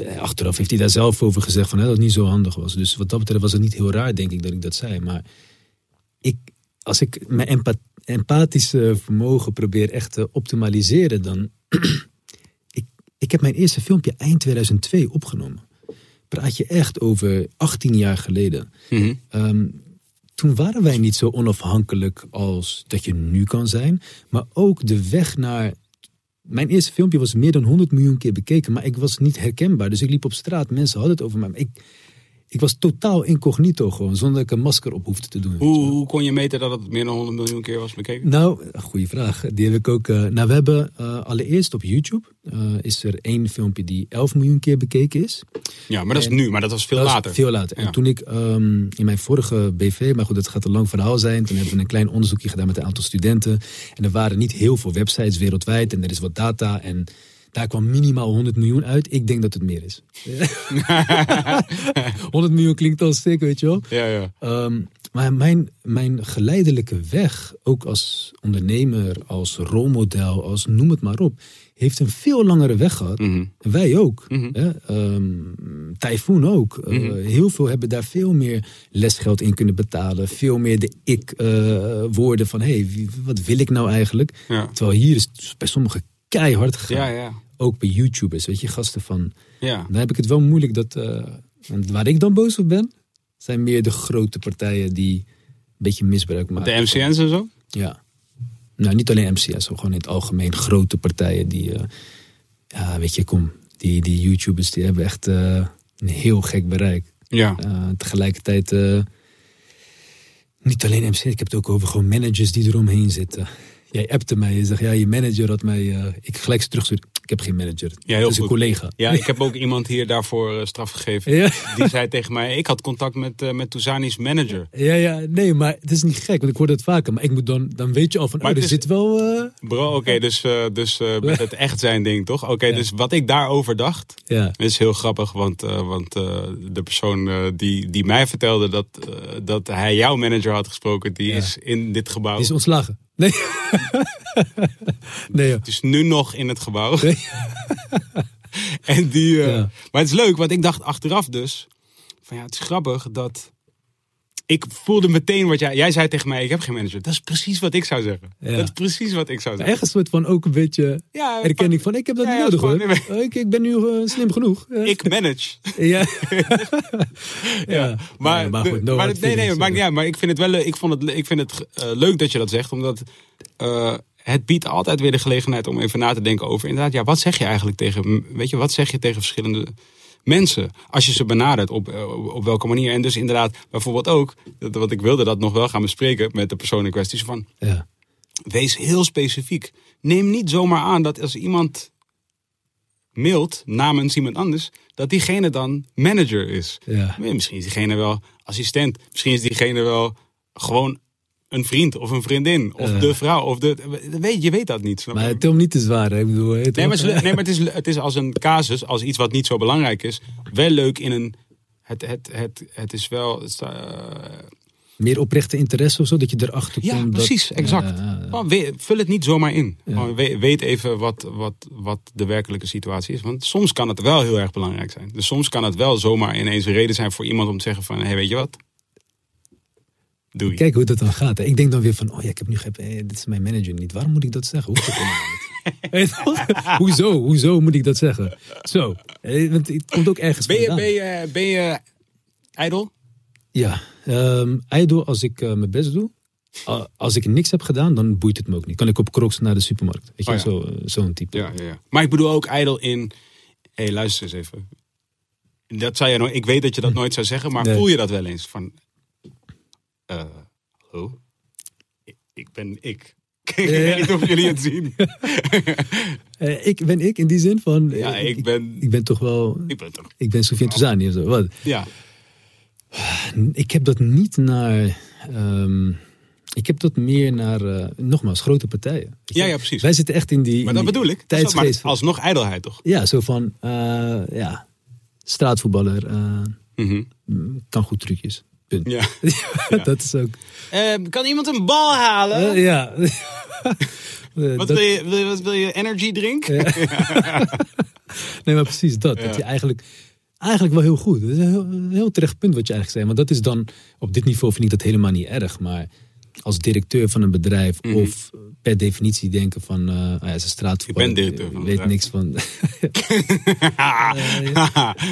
eh, Achteraf heeft hij daar zelf over gezegd van, hè, dat het niet zo handig was. Dus wat dat betreft was het niet heel raar, denk ik, dat ik dat zei. Maar ik, als ik mijn empa- empathische vermogen probeer echt te optimaliseren, dan. Ik, heb mijn eerste filmpje eind 2002 opgenomen. Praat je echt over 18 jaar geleden. Mhm. Ehm, toen waren wij niet zo onafhankelijk als dat je nu kan zijn. Maar ook de weg naar. Mijn eerste filmpje was meer dan 100 miljoen keer bekeken, maar ik was niet herkenbaar. Dus ik liep op straat, mensen hadden het over mij. Ik, ik was totaal incognito gewoon, zonder dat ik een masker op hoefde te doen. Hoe, hoe kon je meten dat het meer dan 100 miljoen keer was bekeken? Nou, goede vraag. Die heb ik ook. eh, nou, we hebben eh, allereerst op YouTube eh, is er één filmpje die 11 miljoen keer bekeken is. Ja, maar dat is nu, maar dat was veel Dat later. Veel later. Ja. En toen ik ehm, in mijn vorige BV, maar goed, dat gaat een lang verhaal zijn. Toen hebben we een klein onderzoekje gedaan met een aantal studenten. En er waren niet heel veel websites wereldwijd en er is wat data. En daar kwam minimaal 100 miljoen uit. Ik denk dat het meer is. 100 miljoen klinkt al stuk, weet je wel. Ja, ja. Ehm, maar mijn, mijn geleidelijke weg, ook als ondernemer, als rolmodel, als noem het maar op, heeft een veel langere weg gehad. Mhm. En wij ook. Hè? Ehm, Typhoon ook. Eh, Mhm. heel veel hebben daar veel meer lesgeld in kunnen betalen. Veel meer de ik-woorden van, hé, hey, wat wil ik nou eigenlijk? Ja. Terwijl hier is bij sommigen keihard gegaan. Ja, ja. Ook bij YouTubers, weet je, gasten van... ja. Dan heb ik het wel moeilijk dat... eh, want waar ik dan boos op ben, zijn meer de grote partijen die een beetje misbruik maken. De MCN's en zo? Ja. Nou, niet alleen MCS, maar gewoon in het algemeen grote partijen die... eh, ja, weet je, kom. Die, die YouTubers die hebben echt eh, een heel gek bereik. Ja. Tegelijkertijd... niet alleen MCS, ik heb het ook over gewoon managers die eromheen zitten. Jij appte mij, je zegt, ja, je manager had mij... eh, ik gelijk terug ik heb geen manager. Ja, heel het is een collega. Ja, ik heb ook iemand hier daarvoor eh, straf gegeven. Ja. Die zei tegen mij, ik had contact met, eh met Touzani's manager. Ja, ja, nee, maar het is niet gek, want ik hoor dat vaker. Maar ik moet dan, dan weet je al van, Maar oh, er is- zit wel... Bro, oké, dus, dus met het echt zijn ding, toch? Oké, dus wat ik daarover dacht, ja, is heel grappig. Want, want de persoon die, die mij vertelde dat, dat hij jouw manager had gesproken, die Ja. is in dit gebouw. die is ontslagen. Nee. nee, joh. Het is nu nog in het gebouw. Nee. en die, eh, Ja. Maar het is leuk, want ik dacht achteraf dus... Van ja, het is grappig dat... Ik voelde meteen wat jij... Jij zei tegen mij, ik heb geen manager. Dat is precies wat ik zou zeggen. Ja. Dat is precies wat ik zou zeggen. Echt een soort van ook een beetje Ja, erkenning van, ik heb dat Ja, niet nodig gewoon, hoor. nee, Ik, ik ben nu eh, slim genoeg. Eh, Ik manage. Ja. ja. Maar, goed, no maar nee, nee, maar, eh. ja, maar ik vind het wel, ik vond het, ik vind het eh, leuk dat je dat zegt, omdat eh, het biedt altijd weer de gelegenheid om even na te denken over, inderdaad, ja, wat zeg je eigenlijk tegen, weet je, wat zeg je tegen verschillende mensen als je ze benadert op, eh, op welke manier? En dus inderdaad, bijvoorbeeld ook, dat, want ik wilde dat nog wel gaan bespreken met de persoon in kwestie, van, Ja. wees heel specifiek. Neem niet zomaar aan dat als iemand mailt namens iemand anders, dat diegene dan manager is. Ja. Misschien is diegene wel assistent. Misschien is diegene wel gewoon een vriend of een vriendin. Of Ja. de vrouw. Of de, weet, je weet dat niet. Snap? Maar tel me niet te zwaar. Ik bedoel, nee, maar, het is, nee, maar het, is, het is als een casus, als iets wat niet zo belangrijk is, wel leuk in een het, het, het, het is wel. Het, eh, Meer oprechte interesse of zo, dat je erachter ja, komt. dat- precies, exact. Ja, ja, ja. We- vul het niet zomaar in. Ja. We- weet even wat, wat, wat de werkelijke situatie is. Want soms kan het wel heel erg belangrijk zijn. Dus soms kan het wel zomaar ineens een reden zijn voor iemand om te zeggen van... hé, hey, weet je wat? Doei. Kijk hoe dat dan gaat. hè. Ik denk dan weer van, oh ja, ik heb nu geen, eh, dit is mijn manager niet. Waarom moet ik dat zeggen? Hoeft dat hoezo? Hoezo moet ik dat zeggen? Zo. Eh, Want het komt ook ergens Ben je, vandaan. ben je, ben je ijdel? Ja, ijdel als ik eh, mijn best doe. Uh, als ik niks heb gedaan, dan boeit het me ook niet. Kan ik op crocs naar de supermarkt. Weet je, Oh ja. zo, eh, zo'n type. Ja, ja, ja. Maar ik bedoel ook ijdel in... Hé, hey, luister eens even. Dat zou je nog... Ik weet dat je dat nooit zou zeggen, maar Nee. voel je dat wel eens? Van... eh, hallo? Ik, ik ben ik. Ik weet niet of jullie het zien. Eh, ik ben ik in die zin van. Ja, eh, ik ben... Ik ben toch wel. Ik ben toch... Ik ben Sofiane Touzani of zo. Wat? Ja. Ik heb dat niet naar. ehm, ik heb dat meer naar. nogmaals, grote partijen. Ja, ja, precies. Wij zitten echt in die. Maar dat die bedoel ik. Dat Tijdsgeest. Maar alsnog ijdelheid, toch? Ja, zo van. eh, ja, straatvoetballer. Mhm. kan goed trucjes. Punt. Ja. dat is ook. Eh, kan iemand een bal halen? eh, ja. Wat, dat- wil je, wil, je- wat wil je? Energy drink? Nee, maar precies dat. Ja. Dat je eigenlijk, eigenlijk wel heel goed. Dat is een heel, een heel terecht punt wat je eigenlijk zei. Want dat is dan, op dit niveau vind ik dat helemaal niet erg. Maar als directeur van een bedrijf Mhm. of per definitie denken van, eh ah ja, ze straatvoetballer. Ik ben directeur van weet niks van.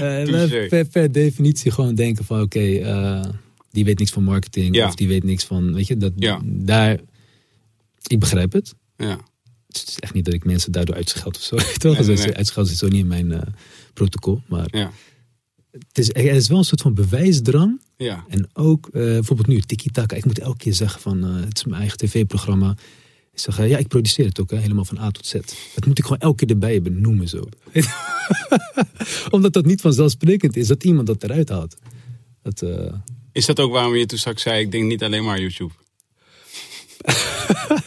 Eh, per, per definitie gewoon denken van, oké, eh, die weet niks van marketing Ja. of die weet niks van, weet je, dat Ja. daar. Ik begrijp het. ja. Het is echt niet dat ik mensen daardoor uitscheld of zo. Toch? Nee, nee, Dus. Uitscheld zit zo niet in mijn eh, protocol. Maar Ja. het is, er is wel een soort van bewijsdrang. Ja. En ook eh, bijvoorbeeld nu, Tiki Taka. Ik moet elke keer zeggen van, eh, het is mijn eigen tv-programma. Ik zeg, ja, ik produceer het ook, hè, helemaal van A tot Z. Dat moet ik gewoon elke keer erbij benoemen zo. Omdat dat niet vanzelfsprekend is dat iemand dat eruit haalt. Dat, Is dat ook waarom je toen straks zei, ik denk niet alleen maar YouTube?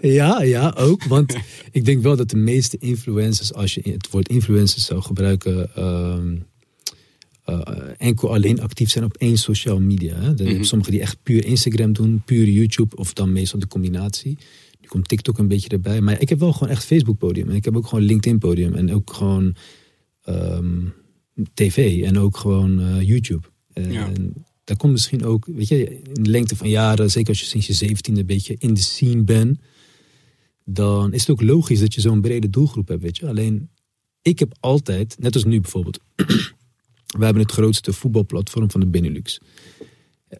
Ja, ja, ook. Want ik denk wel dat de meeste influencers, als je het woord influencers zou gebruiken, ehm, eh, enkel alleen actief zijn op één social media. Hè. Mhm. Sommigen die echt puur Instagram doen, puur YouTube of dan meestal de combinatie. Nu komt TikTok een beetje erbij. Maar ik heb wel gewoon echt Facebook podium. En ik heb ook gewoon LinkedIn podium. En ook gewoon ehm, tv en ook gewoon eh, YouTube. En Ja. Daar komt misschien ook, weet je, in de lengte van jaren, zeker als je sinds je zeventiende een beetje in de scene bent, dan is het ook logisch dat je zo'n brede doelgroep hebt, weet je. Alleen, ik heb altijd, net als nu bijvoorbeeld, we hebben het grootste voetbalplatform van de Benelux.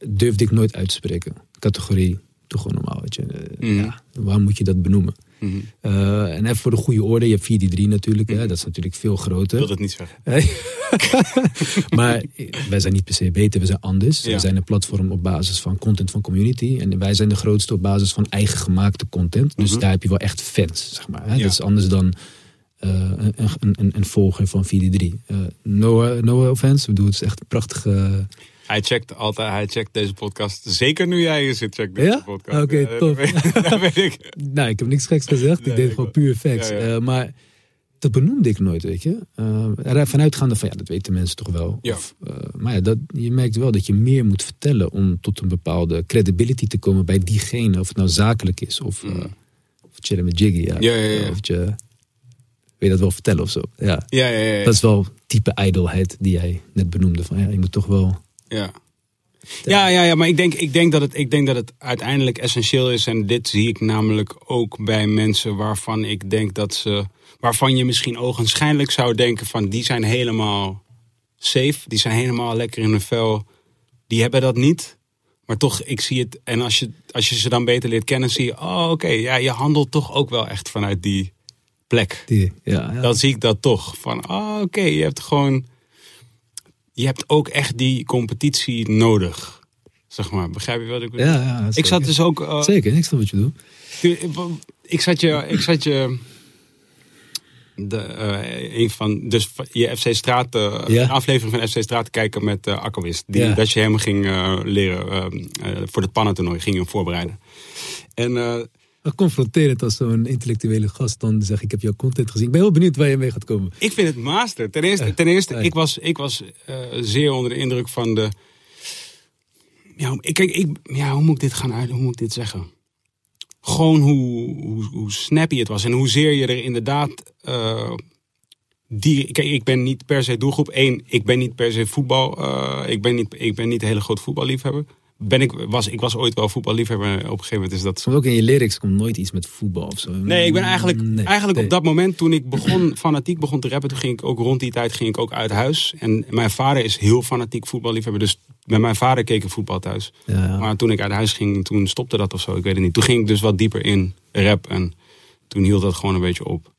Durfde ik nooit uit te spreken. Categorie, toch gewoon normaal, weet je. Mhm. Ja, waarom moet je dat benoemen? Mhm. Eh, en even voor de goede orde, je hebt 4-3 natuurlijk, hè, dat is natuurlijk veel Ik groter. wil dat niet zeggen. maar wij zijn niet per se beter, we zijn anders. Ja. We zijn een platform op basis van content van community. En wij zijn de grootste op basis van eigen gemaakte content. Dus Mhm. daar heb je wel echt fans, zeg maar. Hè? Ja. Dat is anders dan eh, een, een, een, een volger van 4-3. Eh no, no offense, ik bedoel, het is echt een prachtige... Hij checkt altijd, hij checkt deze podcast. Zeker nu jij hier zit, check deze Ja? podcast. Oké, Ja, dat tof. weet- Dat weet ik. Nou, ik heb niks geks gezegd. Nee, ik deed ik gewoon wel. puur facts. Ja, ja. Eh, maar dat benoemde ik nooit, weet je. Er vanuitgaande van, ja, dat weten mensen toch wel. Ja. Of, eh, maar ja, dat, je merkt wel dat je meer moet vertellen om tot een bepaalde credibility te komen bij diegene. Of het nou zakelijk is of, Mm. of chillen met Jiggy. Ja. Ja, ja. Of je, wil je dat wel vertellen of zo. Ja. Ja, ja, ja. ja. Dat is wel type ijdelheid die jij net benoemde. Van, ja, je moet toch wel... Ja. Ja, ja, ja, maar ik denk, ik, denk dat het, ik denk dat het uiteindelijk essentieel is. En dit zie ik namelijk ook bij mensen waarvan ik denk dat ze. waarvan je misschien ogenschijnlijk zou denken: van die zijn helemaal safe. Die zijn helemaal lekker in hun vel. Die hebben dat niet. Maar toch, ik zie het. En als je, als je ze dan beter leert kennen, zie je: oh, oké, ja, je handelt toch ook wel echt vanuit die plek. Die, ja, ja. Dan zie ik dat toch. Van, oh, oké, je hebt gewoon... Je hebt ook echt die competitie nodig. Zeg maar, begrijp je wat ik bedoel? ja, ja, ik zat dus ook... eh, Zeker, ik snap wat je doet. ik zat je... Ik zat je de, eh, een van, dus je FC Straat, eh, Ja. aflevering van FC Straat te kijken met uh. Die, Ja. Dat je hem ging eh, leren eh, eh, voor het pannentoernooi, ging je hem voorbereiden. En eh, confronterend als zo'n intellectuele gast dan zegt ik heb jouw content gezien. Ik ben heel benieuwd waar je mee gaat komen. Ik vind het master. Ten eerste, ten eerste ik was, ik was uh, zeer onder de indruk van de... Ja, ik, kijk, ik, ja, hoe moet ik dit gaan uit, hoe moet ik dit zeggen? Gewoon hoe, hoe, hoe snappy het was en hoezeer je er inderdaad... Uh, die, kijk, ik ben niet per se doelgroep één. Ik ben niet per se voetbal. Uh, ik, ben niet, ik ben niet een hele groot voetballiefhebber ben ik, was, ik was ooit wel voetballiefhebber. Op een gegeven moment is dat. Komt ook in je lyrics komt nooit iets met voetbal of zo. Nee, ik ben eigenlijk, eigenlijk op dat moment toen ik begon, fanatiek begon te rappen, toen ging ik ook rond die tijd ging ik ook uit huis. En mijn vader is heel fanatiek voetballiefhebber. Dus met mijn vader keek ik voetbal thuis. Ja. Maar toen ik uit huis ging, toen stopte dat of zo. Ik weet het niet. Toen ging ik dus wat dieper in rap. En toen hield dat gewoon een beetje op.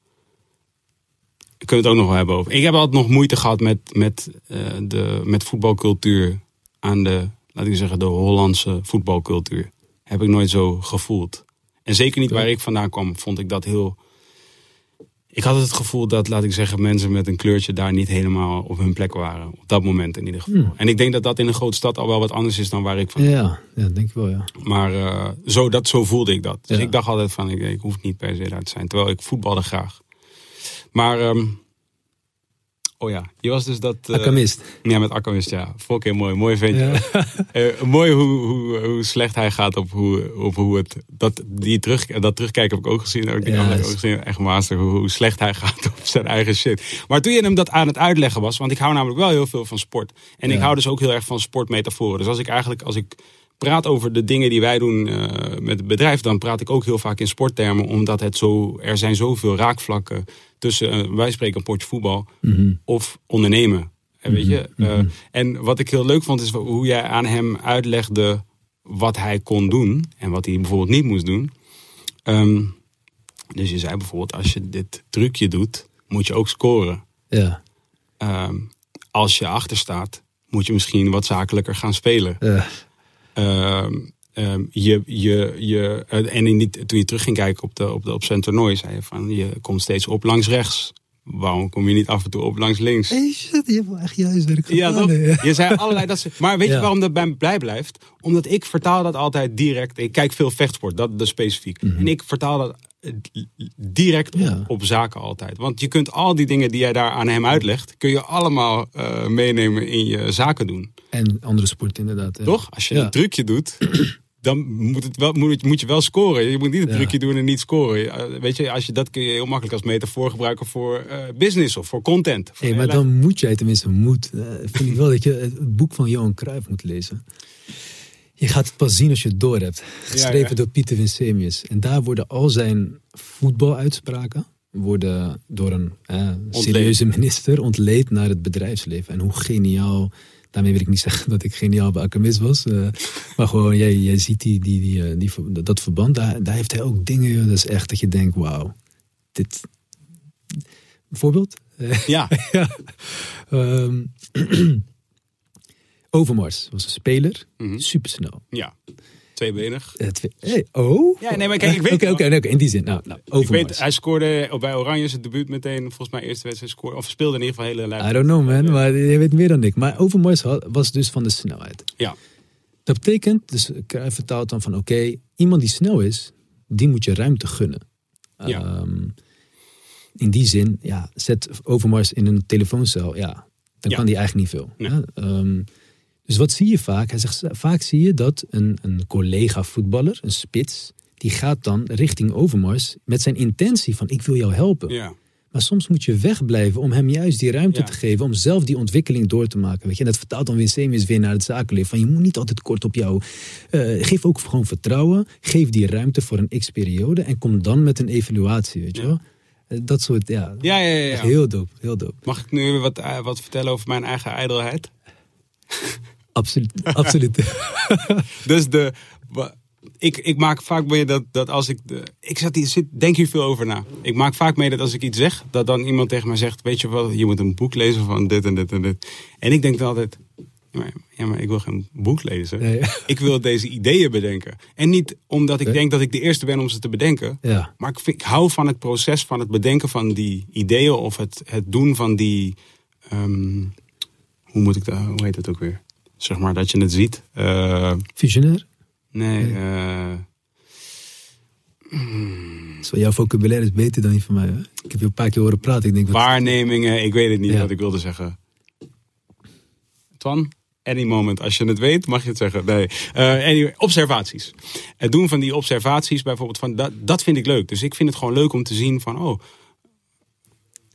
We kunnen het ook nog wel hebben over. Ik heb altijd nog moeite gehad met, met, uh, de, met voetbalcultuur aan de laat ik zeggen, de Hollandse voetbalcultuur. Heb ik nooit zo gevoeld. En zeker niet waar ik vandaan kwam, vond ik dat heel. Ik had het gevoel dat, laat ik zeggen, mensen met een kleurtje daar niet helemaal op hun plek waren. Op dat moment in ieder geval. Hmm. En ik denk dat dat in een grote stad al wel wat anders is dan waar ik van. Ja, ja denk ik wel, ja. Maar uh, zo, dat, zo voelde ik dat. Dus ik dacht altijd van, ik, ik hoef niet per se daar te zijn. Terwijl ik voetbalde graag. Maar um, Oh ja, je was dus dat... Uh. Ja, met Akkamist, ja. Heel mooi. Mooi ventje. uh, mooi hoe, hoe, hoe slecht hij gaat op hoe, op hoe het... Dat, die terug, dat terugkijken heb ik ook gezien. Ook, die ja, ik ook gezien. Echt master. Hoe, hoe, slecht hij gaat op zijn eigen shit. Maar toen je hem dat aan het uitleggen was... Want ik hou namelijk wel heel veel van sport. En ik hou dus ook heel erg van sportmetaforen. Dus als ik eigenlijk... Als ik praat over de dingen die wij doen uh, met het bedrijf... dan praat ik ook heel vaak in sporttermen. Omdat het zo, er zijn zoveel raakvlakken tussen, uh, wij spreken een potje voetbal, mhm. of ondernemen. En, weet je? Mhm. Uh, en wat ik heel leuk vond, is hoe jij aan hem uitlegde wat hij kon doen en wat hij bijvoorbeeld niet moest doen. Um, dus je zei bijvoorbeeld, als je dit trucje doet, moet je ook scoren. Ja. Um, als je achter staat, moet je misschien wat zakelijker gaan spelen. Ja. Um, Um, je, je, je, uh, en in die, toen je terug ging kijken op, de, op, de, op zijn toernooi, zei je van je komt steeds op langs rechts. Waarom kom je niet af en toe op langs links? Hey, shit, je hebt wel echt juist werk gedaan. Ja, toch? Je zei allerlei dat ze, Maar weet je waarom dat bij me blij blijft? Omdat ik vertaal dat altijd direct. Ik kijk veel vechtsport, dat is specifiek. Mm -hmm. En ik vertaal dat eh, direct ja. op, zaken altijd. Want je kunt al die dingen die jij daar aan hem uitlegt, kun je allemaal uh, meenemen in je zaken doen. En andere sport inderdaad. Toch? Als je een trucje doet, dan moet, het wel, moet, moet je wel scoren. Je moet niet een trucje doen en niet scoren. Weet je, als je, dat kun je heel makkelijk als metafoor gebruiken voor uh, business of voor content. Voor hey, maar dan moet jij tenminste moet. Uh, vind ik wel dat je het boek van Johan Cruijff moet lezen. Je gaat het pas zien als je het door hebt. Geschreven ja, ja. door Pieter Winsemius. En daar worden al zijn voetbaluitspraken worden door een eh, serieuze minister ontleed naar het bedrijfsleven. En hoe geniaal Daarmee wil ik niet zeggen dat ik geniaal bij Akamis was. Uh, maar gewoon, jij, jij ziet die, die, die, die, dat verband. Daar, daar heeft hij ook dingen. Dat is echt dat je denkt, wauw. Dit... Bijvoorbeeld? Ja. ja. Um, Overmars was een speler. Mm -hmm. Supersnel. Ja. Tweebenig. Uh, twee, hey, oh? Ja, nee, maar kijk, ik weet... Oké, okay, okay, in die zin. Nou, nou ik weet, hij scoorde bij Oranje zijn debuut meteen, volgens mij eerste wedstrijd scoorde, of speelde in ieder geval hele lijf. I don't know man, maar je weet meer dan ik. Maar Overmars was dus van de snelheid. Ja. Dat betekent, dus ik vertaalt dan van oké, okay, iemand die snel is, die moet je ruimte gunnen. Ja. Um, in die zin, ja, zet Overmars in een telefooncel, ja, dan ja. kan die eigenlijk niet veel. Nee. Ja, um, dus wat zie je vaak? Hij zegt, vaak zie je dat een, een collega voetballer, een spits, die gaat dan richting Overmars met zijn intentie van ik wil jou helpen. Ja. Maar soms moet je wegblijven om hem juist die ruimte ja. te geven om zelf die ontwikkeling door te maken. Weet je? En dat vertaalt dan Winsemius weer naar het zakenleven. Van je moet niet altijd kort op jou. Uh, geef ook gewoon vertrouwen. Geef die ruimte voor een x-periode en kom dan met een evaluatie. Weet je wel? Uh, dat soort, ja. Ja, ja, ja, ja. Heel dope, heel dope. Mag ik nu wat, uh, wat vertellen over mijn eigen ijdelheid? Absoluut. absoluut. dus de, ik, ik maak vaak mee dat, dat als ik. De, ik zat hier, zit, denk hier veel over na. Ik maak vaak mee dat als ik iets zeg, dat dan iemand tegen mij zegt: Weet je wel, je moet een boek lezen van dit en dit en dit. En ik denk dan altijd: Ja, maar, ik wil geen boek lezen. Nee. Ik wil deze ideeën bedenken. En niet omdat ik denk dat ik de eerste ben om ze te bedenken. Ja. Maar ik, vind- ik hou van het proces van het bedenken van die ideeën of het, het doen van die. ehm, hoe moet ik dat, hoe heet het ook weer? Zeg maar dat je het ziet. Eh, Visionair? nee, eh, Zo, jouw vocabulaire is beter dan die van mij. Hè? Ik heb je een paar keer horen praten. Ik denk, wat, Waarnemingen, ik weet het niet Ja. wat ik wilde zeggen. Twan, any moment. Als je het weet, mag je het zeggen. Nee. Eh, anyway, observaties. Het doen van die observaties bijvoorbeeld, van, dat, dat vind ik leuk. Dus ik vind het gewoon leuk om te zien van, oh,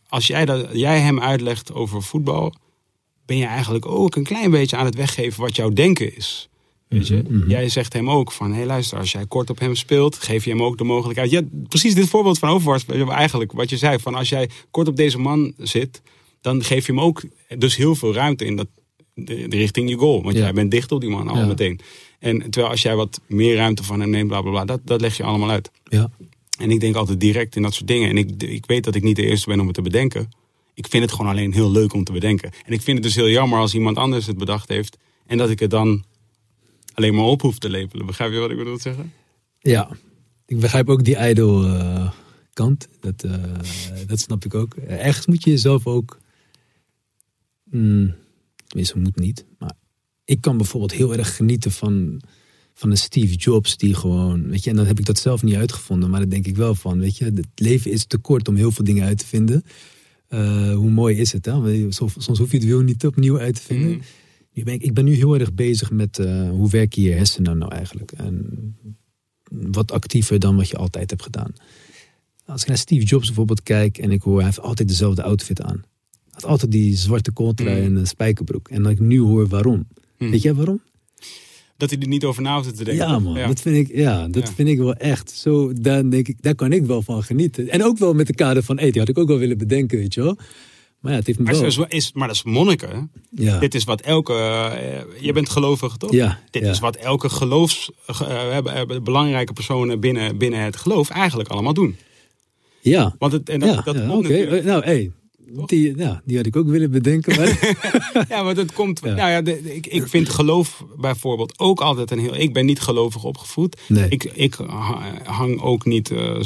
als jij, dat, jij hem uitlegt over voetbal, ben je eigenlijk ook een klein beetje aan het weggeven wat jouw denken is. Weet je? Mhm, Jij zegt hem ook van, hé hey, luister, als jij kort op hem speelt, geef je hem ook de mogelijkheid. Ja, precies dit voorbeeld van Overmars, eigenlijk wat je zei, van als jij kort op deze man zit, dan geef je hem ook dus heel veel ruimte in dat, de, de richting je goal. Want Ja. jij bent dicht op die man al Ja. meteen. En terwijl als jij wat meer ruimte van hem neemt, bla bla bla, dat, dat leg je allemaal uit. ja. En ik denk altijd direct in dat soort dingen. En ik, ik weet dat ik niet de eerste ben om het te bedenken. Ik vind het gewoon alleen heel leuk om te bedenken. En ik vind het dus heel jammer als iemand anders het bedacht heeft. En dat ik het dan alleen maar op hoef te lepelen. Begrijp je wat ik bedoel te zeggen? Ja, ik begrijp ook die idol eh, kant. Dat, eh, dat snap ik ook. Ergens moet je jezelf ook. Mm, tenminste, moet niet. Maar ik kan bijvoorbeeld heel erg genieten van, van een Steve Jobs die gewoon. Weet je, en dan heb ik dat zelf niet uitgevonden. Maar dan denk ik wel van. Weet je, het leven is te kort om heel veel dingen uit te vinden. Eh, hoe mooi is het? Hè? Soms, hoef je het wiel niet opnieuw uit te vinden. Mhm. Nu ben ik, ik ben nu heel erg bezig met eh, hoe werken je hersenen nou eigenlijk. En wat actiever dan wat je altijd hebt gedaan. Als ik naar Steve Jobs bijvoorbeeld kijk en ik hoor, hij heeft altijd dezelfde outfit aan. Hij had altijd die zwarte kooltrui Mm. en een spijkerbroek. En dat ik nu hoor waarom. Mm. Weet jij waarom? Dat hij er niet over na hoeft te denken. Ja man, dat vind ik, ja, dat Ja. vind ik wel echt. Zo, daar, denk ik, daar kan ik wel van genieten. En ook wel met de kader van, hey, die had ik ook wel willen bedenken, weet je wel. Maar ja, het heeft me Maar, wel... is, is, maar dat is monniken. Ja, Dit is wat elke. eh, je bent gelovig, toch? ja, Dit ja. is wat elke geloofs. eh, eh, belangrijke personen binnen, binnen het geloof eigenlijk allemaal doen. ja. Want het, en dat, ja, dat ja, Nou, hey, die, ja, die had ik ook willen bedenken. Maar... Ja, want het komt. Ja. Nou ja, de- ik, ik vind geloof bijvoorbeeld ook altijd een heel. Ik ben niet gelovig opgevoed. Nee. Ik, ik ha- hang ook niet eh, eh,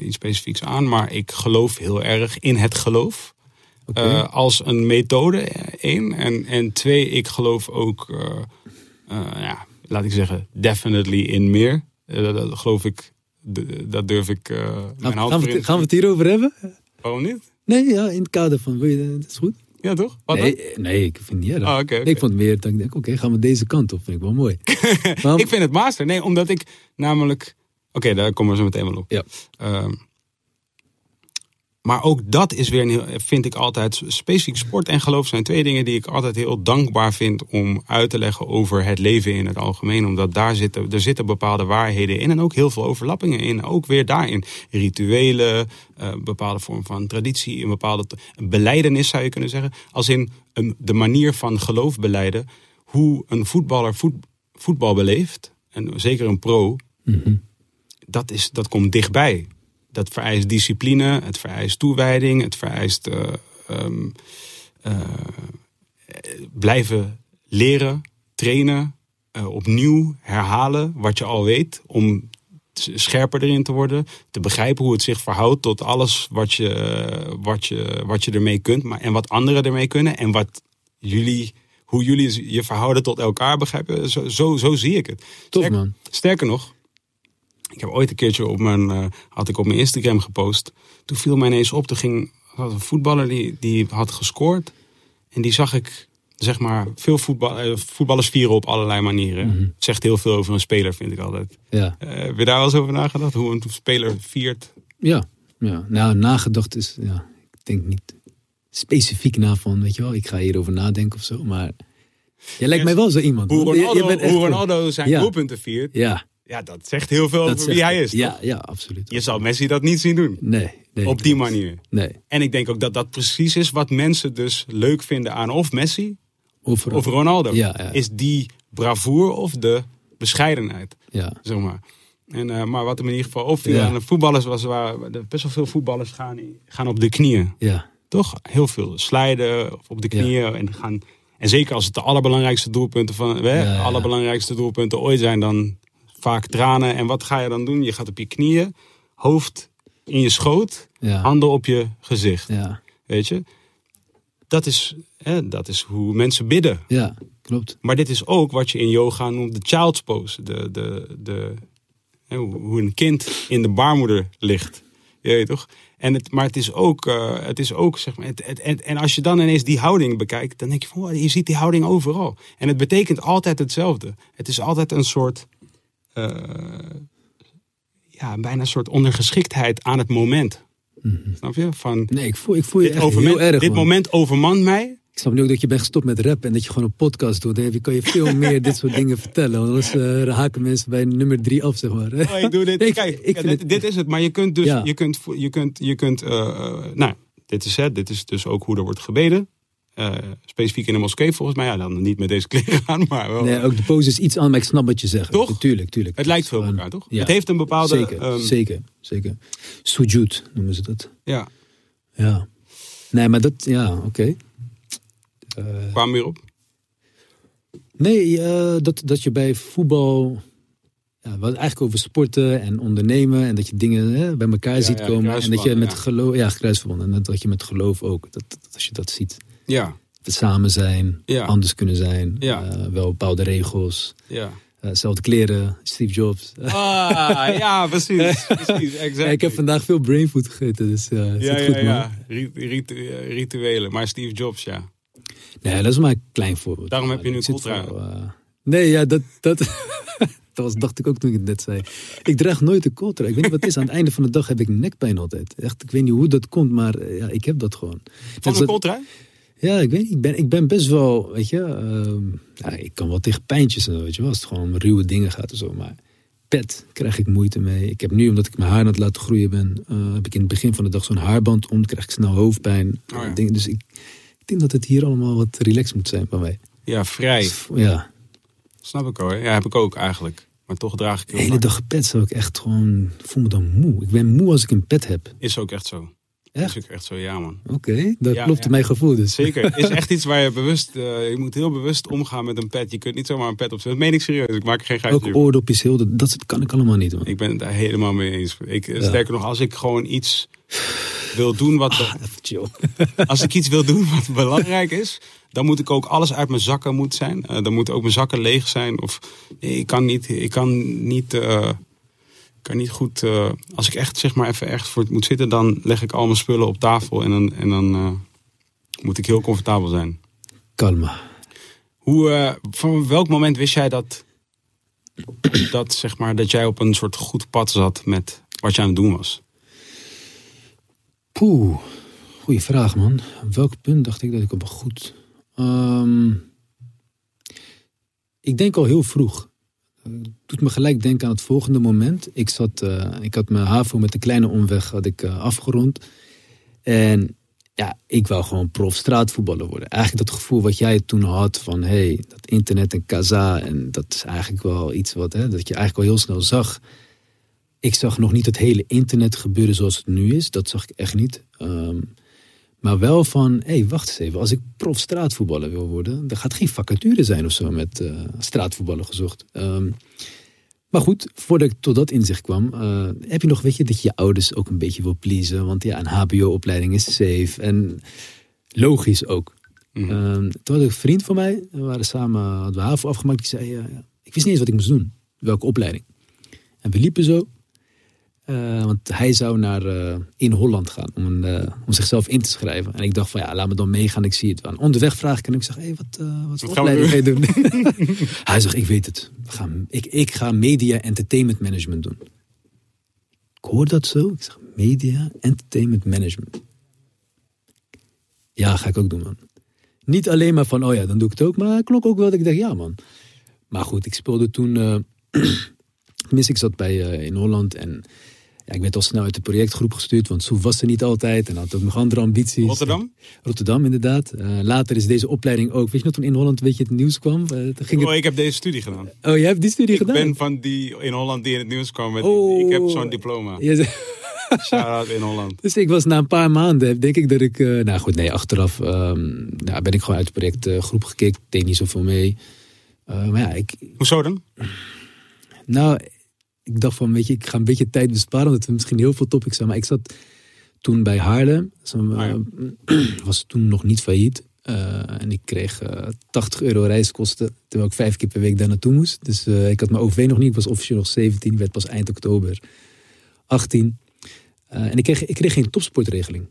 iets specifieks aan, maar ik geloof heel erg in het geloof. Eh, als een methode, één. En, en twee, ik geloof ook, ja, laat ik zeggen, definitely in meer. Dat, dat geloof ik, dat durf ik mijn gaan, hand gaan, voor we, gaan we het hierover hebben? Waarom niet? Nee, ja, in het kader van, wil je, dat is goed. Ja, toch? Wat dan? Nee, nee, ik vind het niet erg. Oh. Nee, ik vond het meer dat ik denk, oké, gaan we deze kant op. Vind ik wel mooi. Maar- Ik vind het master. Nee, omdat ik namelijk. Oké, daar komen we zo meteen wel op. Ja. Ehm, maar ook dat is weer, een heel, vind ik altijd, specifiek sport en geloof zijn twee dingen die ik altijd heel dankbaar vind om uit te leggen over het leven in het algemeen. Omdat daar zitten, er zitten bepaalde waarheden in en ook heel veel overlappingen in. Ook weer daarin. Rituelen, eh, bepaalde vorm van traditie, een bepaalde een beleidenis zou je kunnen zeggen. Als in een, de manier van geloof beleiden, hoe een voetballer voet, voetbal beleeft, en zeker een pro, Mhm. dat, is, dat komt dichtbij. Dat vereist discipline, het vereist toewijding, het vereist eh, ehm, eh, blijven leren, trainen, eh, opnieuw herhalen wat je al weet, om scherper erin te worden, te begrijpen hoe het zich verhoudt tot alles wat je, wat je, wat je ermee kunt, maar, en wat anderen ermee kunnen en wat jullie, hoe jullie je verhouden tot elkaar begrijpen. Zo, zo, zo zie ik het. Tof, Sterk- man. Sterker nog, ik heb ooit een keertje op mijn, eh, had ik op mijn Instagram gepost. Toen viel mij ineens op, er ging een voetballer die, die had gescoord. En die zag ik, zeg maar, veel voetbal, eh, voetballers vieren op allerlei manieren. Het zegt heel veel over een speler, vind ik altijd. Ja. Eh, heb je daar wel eens over nagedacht? Hoe een speler viert? Ja. ja. Nou, nagedacht is, ja, ik denk niet specifiek na van, weet je wel, ik ga hierover nadenken of zo. Maar jij lijkt mij wel zo iemand. Hoe man. Je- je Ronaldo, hoe Ronaldo zijn Ja. doelpunten viert. Ja. Ja, dat zegt heel veel dat over wie hij is. Ja, ja, absoluut. Je zal Messi dat niet zien doen. Nee. nee op die manier. Nee. En ik denk ook dat dat precies is wat mensen dus leuk vinden aan of Messi of Ronaldo. Ja, ja. Is die bravoure of de bescheidenheid, Ja. zeg maar. En, eh, maar wat hem in ieder geval opviel Ja. aan de voetballers was... Waar, best wel veel voetballers gaan, gaan op de knieën. Ja. Toch? Heel veel slijden of op de knieën. En, gaan, en zeker als het de allerbelangrijkste doelpunten van... Hè, allerbelangrijkste doelpunten ooit zijn, dan vaak tranen. En wat ga je dan doen? Je gaat op je knieën, hoofd in je schoot, Ja. handen op je gezicht. Ja. Weet je? Dat is, hè, dat is hoe mensen bidden. Ja. Klopt. Maar dit is ook wat je in yoga noemt de child's pose. De, de, de, Hè, hoe, een kind in de baarmoeder ligt. Je weet toch? En het, maar het is ook, eh, het is ook zeg maar, het, het- het- en als je dan ineens die houding bekijkt, dan denk je van, wow, je ziet die houding overal. En het betekent altijd hetzelfde. Het is altijd een soort, ja, bijna een soort ondergeschiktheid aan het moment. Snap je? Van, Nee, ik voel, ik voel je dit, echt overman- heel erg, dit man. moment overmant mij. Ik snap nu ook dat je bent gestopt met rap en dat je gewoon een podcast doet. Dan kan je veel meer dit soort dingen vertellen. Want anders eh, haken mensen bij nummer drie af, zeg maar. Oh, ik doe dit. Kijk, ik dit, het- dit is het. Maar je kunt dus, Ja. je kunt, je kunt, je kunt, eh, eh, nou, dit is het. Dit is dus ook hoe er wordt gebeden. Eh, specifiek in de moskee volgens mij. Ja, dan niet met deze kleren aan, maar wel. Nee, ook de pose is iets aan, maar ik snap wat je zegt. Toch? Tuurlijk, tuurlijk. Het lijkt veel op elkaar, toch? Ja. Het heeft een bepaalde... Zeker, ehm, zeker, zeker. Sujud noemen ze dat. Ja, Ja. Nee, maar dat, ja, oké. Eh, kwam op. nee, eh, dat, dat je bij voetbal. Ja, we hadden het eigenlijk over sporten en ondernemen. En dat je dingen hè, bij elkaar Ja, ziet ja, komen. En dat je met geloof. Ja, kruisverbonden. En dat, dat je met geloof ook. Dat, dat, als je dat ziet. Ja, Het samen zijn, Ja. anders kunnen zijn. Ja. eh, wel bepaalde regels. ja. eh, zelfde kleren, Steve Jobs. Ah, ja, precies. precies ik heb vandaag veel brainfood gegeten, dus het ja, zit ja, man. Rit- rituelen. Maar Steve Jobs, ja. Nee, dat is maar een klein voorbeeld. Daarom heb je nu wel, eh, nee, ja, dat, dat, dat was, dacht ik ook toen ik het net zei. Ik draag nooit een coltra. Ik weet niet wat het is. Aan het einde van de dag heb ik nekpijn altijd. Echt, ik weet niet hoe dat komt, maar ja, ik heb dat gewoon. Van Net een coltrui? Ja, ik weet niet. Ik ben, ik ben best wel, weet je... ehm, ja, ik kan wel tegen pijntjes en zo, weet je wel. Als het gewoon om ruwe dingen gaat en zo. Maar pet krijg ik moeite mee. Ik heb nu, omdat ik mijn haar aan het laten groeien ben... eh, heb ik in het begin van de dag zo'n haarband om. Dan krijg ik snel hoofdpijn. Oh ja. Dingen. Dus ik, ik denk dat het hier allemaal wat relaxed moet zijn bij mij. Ja, vrij. Ja, Snap ik hoor. Ja, heb ik ook eigenlijk. Maar toch draag ik de hele dag gepet zou ik echt gewoon... Voel me dan moe. Ik ben moe als ik een pet heb. Is ook echt zo. Echt? Is ook echt zo, ja man. Oké, dat Ja, klopt ja. in mijn gevoel dus. Zeker. Is echt iets waar je bewust... eh, je moet heel bewust omgaan met een pet. Je kunt niet zomaar een pet opzetten. Dat meen ik serieus. Ik maak er geen Ook geitje op. oordopjes, heel, dat, dat kan ik allemaal niet, man. Ik ben het daar helemaal mee eens. Ik, Sterker nog, als ik gewoon iets wil doen wat... Even chill. Als ik iets wil doen wat belangrijk is, dan moet ik ook alles uit mijn zakken moet zijn. Eh, dan moeten ook mijn zakken leeg zijn. Of nee, ik kan niet, ik kan niet, eh, kan niet goed. eh, als ik echt zeg maar even ergens voor moet zitten, dan leg ik al mijn spullen op tafel en dan, en dan eh, moet ik heel comfortabel zijn. Kalma. Hoe, eh, van welk moment wist jij dat, dat zeg maar dat jij op een soort goed pad zat met wat je aan het doen was? Poeh, goeie vraag man. Op welk punt dacht ik dat ik op een goed... Ehm, ik denk al heel vroeg. Doet me gelijk denken aan het volgende moment. Ik, zat, eh, ik had mijn HAVO met een kleine omweg had ik, eh, afgerond. En ja, ik wou gewoon prof straatvoetballer worden. Eigenlijk dat gevoel wat jij toen had van... hey, dat internet en kaza. En dat is eigenlijk wel iets wat, hè, dat je eigenlijk al heel snel zag. Ik zag nog niet het hele internet gebeuren zoals het nu is. Dat zag ik echt niet. Ehm, maar wel van, hé, hey, wacht eens even. Als ik prof straatvoetballer wil worden, dan gaat geen vacature zijn of zo met eh straatvoetballen gezocht. Ehm, maar goed, voordat ik tot dat inzicht kwam, eh, heb je nog, weet je, dat je je ouders ook een beetje wil pleasen. Want ja, een HBO-opleiding is safe en logisch ook. Ehm, toen had ik een vriend van mij, we waren samen, hadden we HAVO afgemaakt. Die zei, eh, ik wist niet eens wat ik moest doen, welke opleiding. En we liepen zo. Eh, want hij zou naar eh, in Holland gaan om, een, eh, om zichzelf in te schrijven. En ik dacht van ja, laat me dan meegaan, ik zie het wel. Onderweg vraag ik en ik zeg, hey, wat, wat Wat opleiding ga je doen? hij zegt, ik weet het. We gaan, ik, ik ga media entertainment management doen. Ik hoor dat zo. Ik zeg, media entertainment management. Ja, ga ik ook doen man. Niet alleen maar van, oh ja, dan doe ik het ook. Maar klonk ook wel dat ik dacht, ja man. Maar goed, ik speelde toen... Tenminste, ik zat bij, in Holland en ja, ik werd al snel uit de projectgroep gestuurd, want Soef was er niet altijd en had ook nog andere ambities. Rotterdam? Rotterdam, inderdaad. Eh, later is deze opleiding ook, weet je nog, toen in Holland weet je, het nieuws kwam? eh, ging het... Oh, ik heb deze studie gedaan. oh, jij hebt die studie Ik gedaan? ben van die in Holland die in het nieuws kwam. Met, Oh. Ik heb zo'n diploma. Ze- Shout-out in Holland. dus ik was na een paar maanden, denk ik dat ik... eh, nou goed, nee, achteraf ehm, nou, ben ik gewoon uit de projectgroep gekikt. Deed niet zoveel mee. Maar ja, ik, Hoezo dan? Nou, ik dacht van, weet je, ik ga een beetje tijd besparen, omdat we misschien heel veel topics zijn. Maar ik zat toen bij Haarlem, eh, was toen nog niet failliet. Eh, en ik kreeg eh 80 euro reiskosten, terwijl ik vijf keer per week daar naartoe moest. Dus eh, ik had mijn OV nog niet, ik was officieel nog 17, ik werd pas eind oktober 18. Eh, en ik kreeg, ik kreeg geen topsportregeling.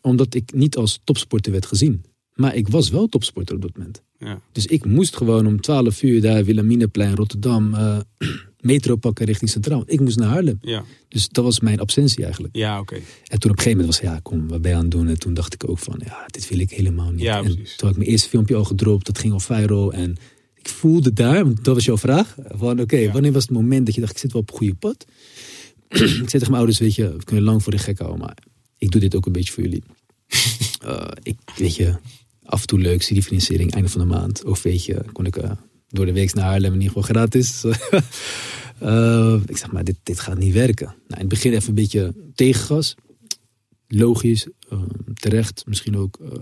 Omdat ik niet als topsporter werd gezien. Maar ik was wel topsporter op dat moment. Ja. Dus ik moest gewoon om 12 uur daar Wilhelminaplein, Rotterdam, eh, metro pakken richting Centraal. Ik moest naar Haarlem. Ja, Dus dat was mijn absentie eigenlijk. ja oké. En toen op een gegeven moment was ja, kom, wat ben je aan het doen? En toen dacht ik ook van, ja, dit wil ik helemaal niet. Ja, en toen had ik mijn eerste filmpje al gedropt, dat ging al viral. En ik voelde daar, want dat was jouw vraag, van oké, Ja. wanneer was het moment dat je dacht, ik zit wel op het goede pad? ik zei tegen mijn ouders, weet je, we kunnen lang voor de gek houden, maar ik doe dit ook een beetje voor jullie. Eh, ik, weet je, af en toe leuk, studiefinanciering, einde van de maand. Of weet je, kon ik eh, door de week naar Haarlem ieder geval gratis. Eh, ik zeg maar, dit, dit gaat niet werken. Nou, in het begin even een beetje tegengas. Logisch, eh, terecht, misschien ook. eh.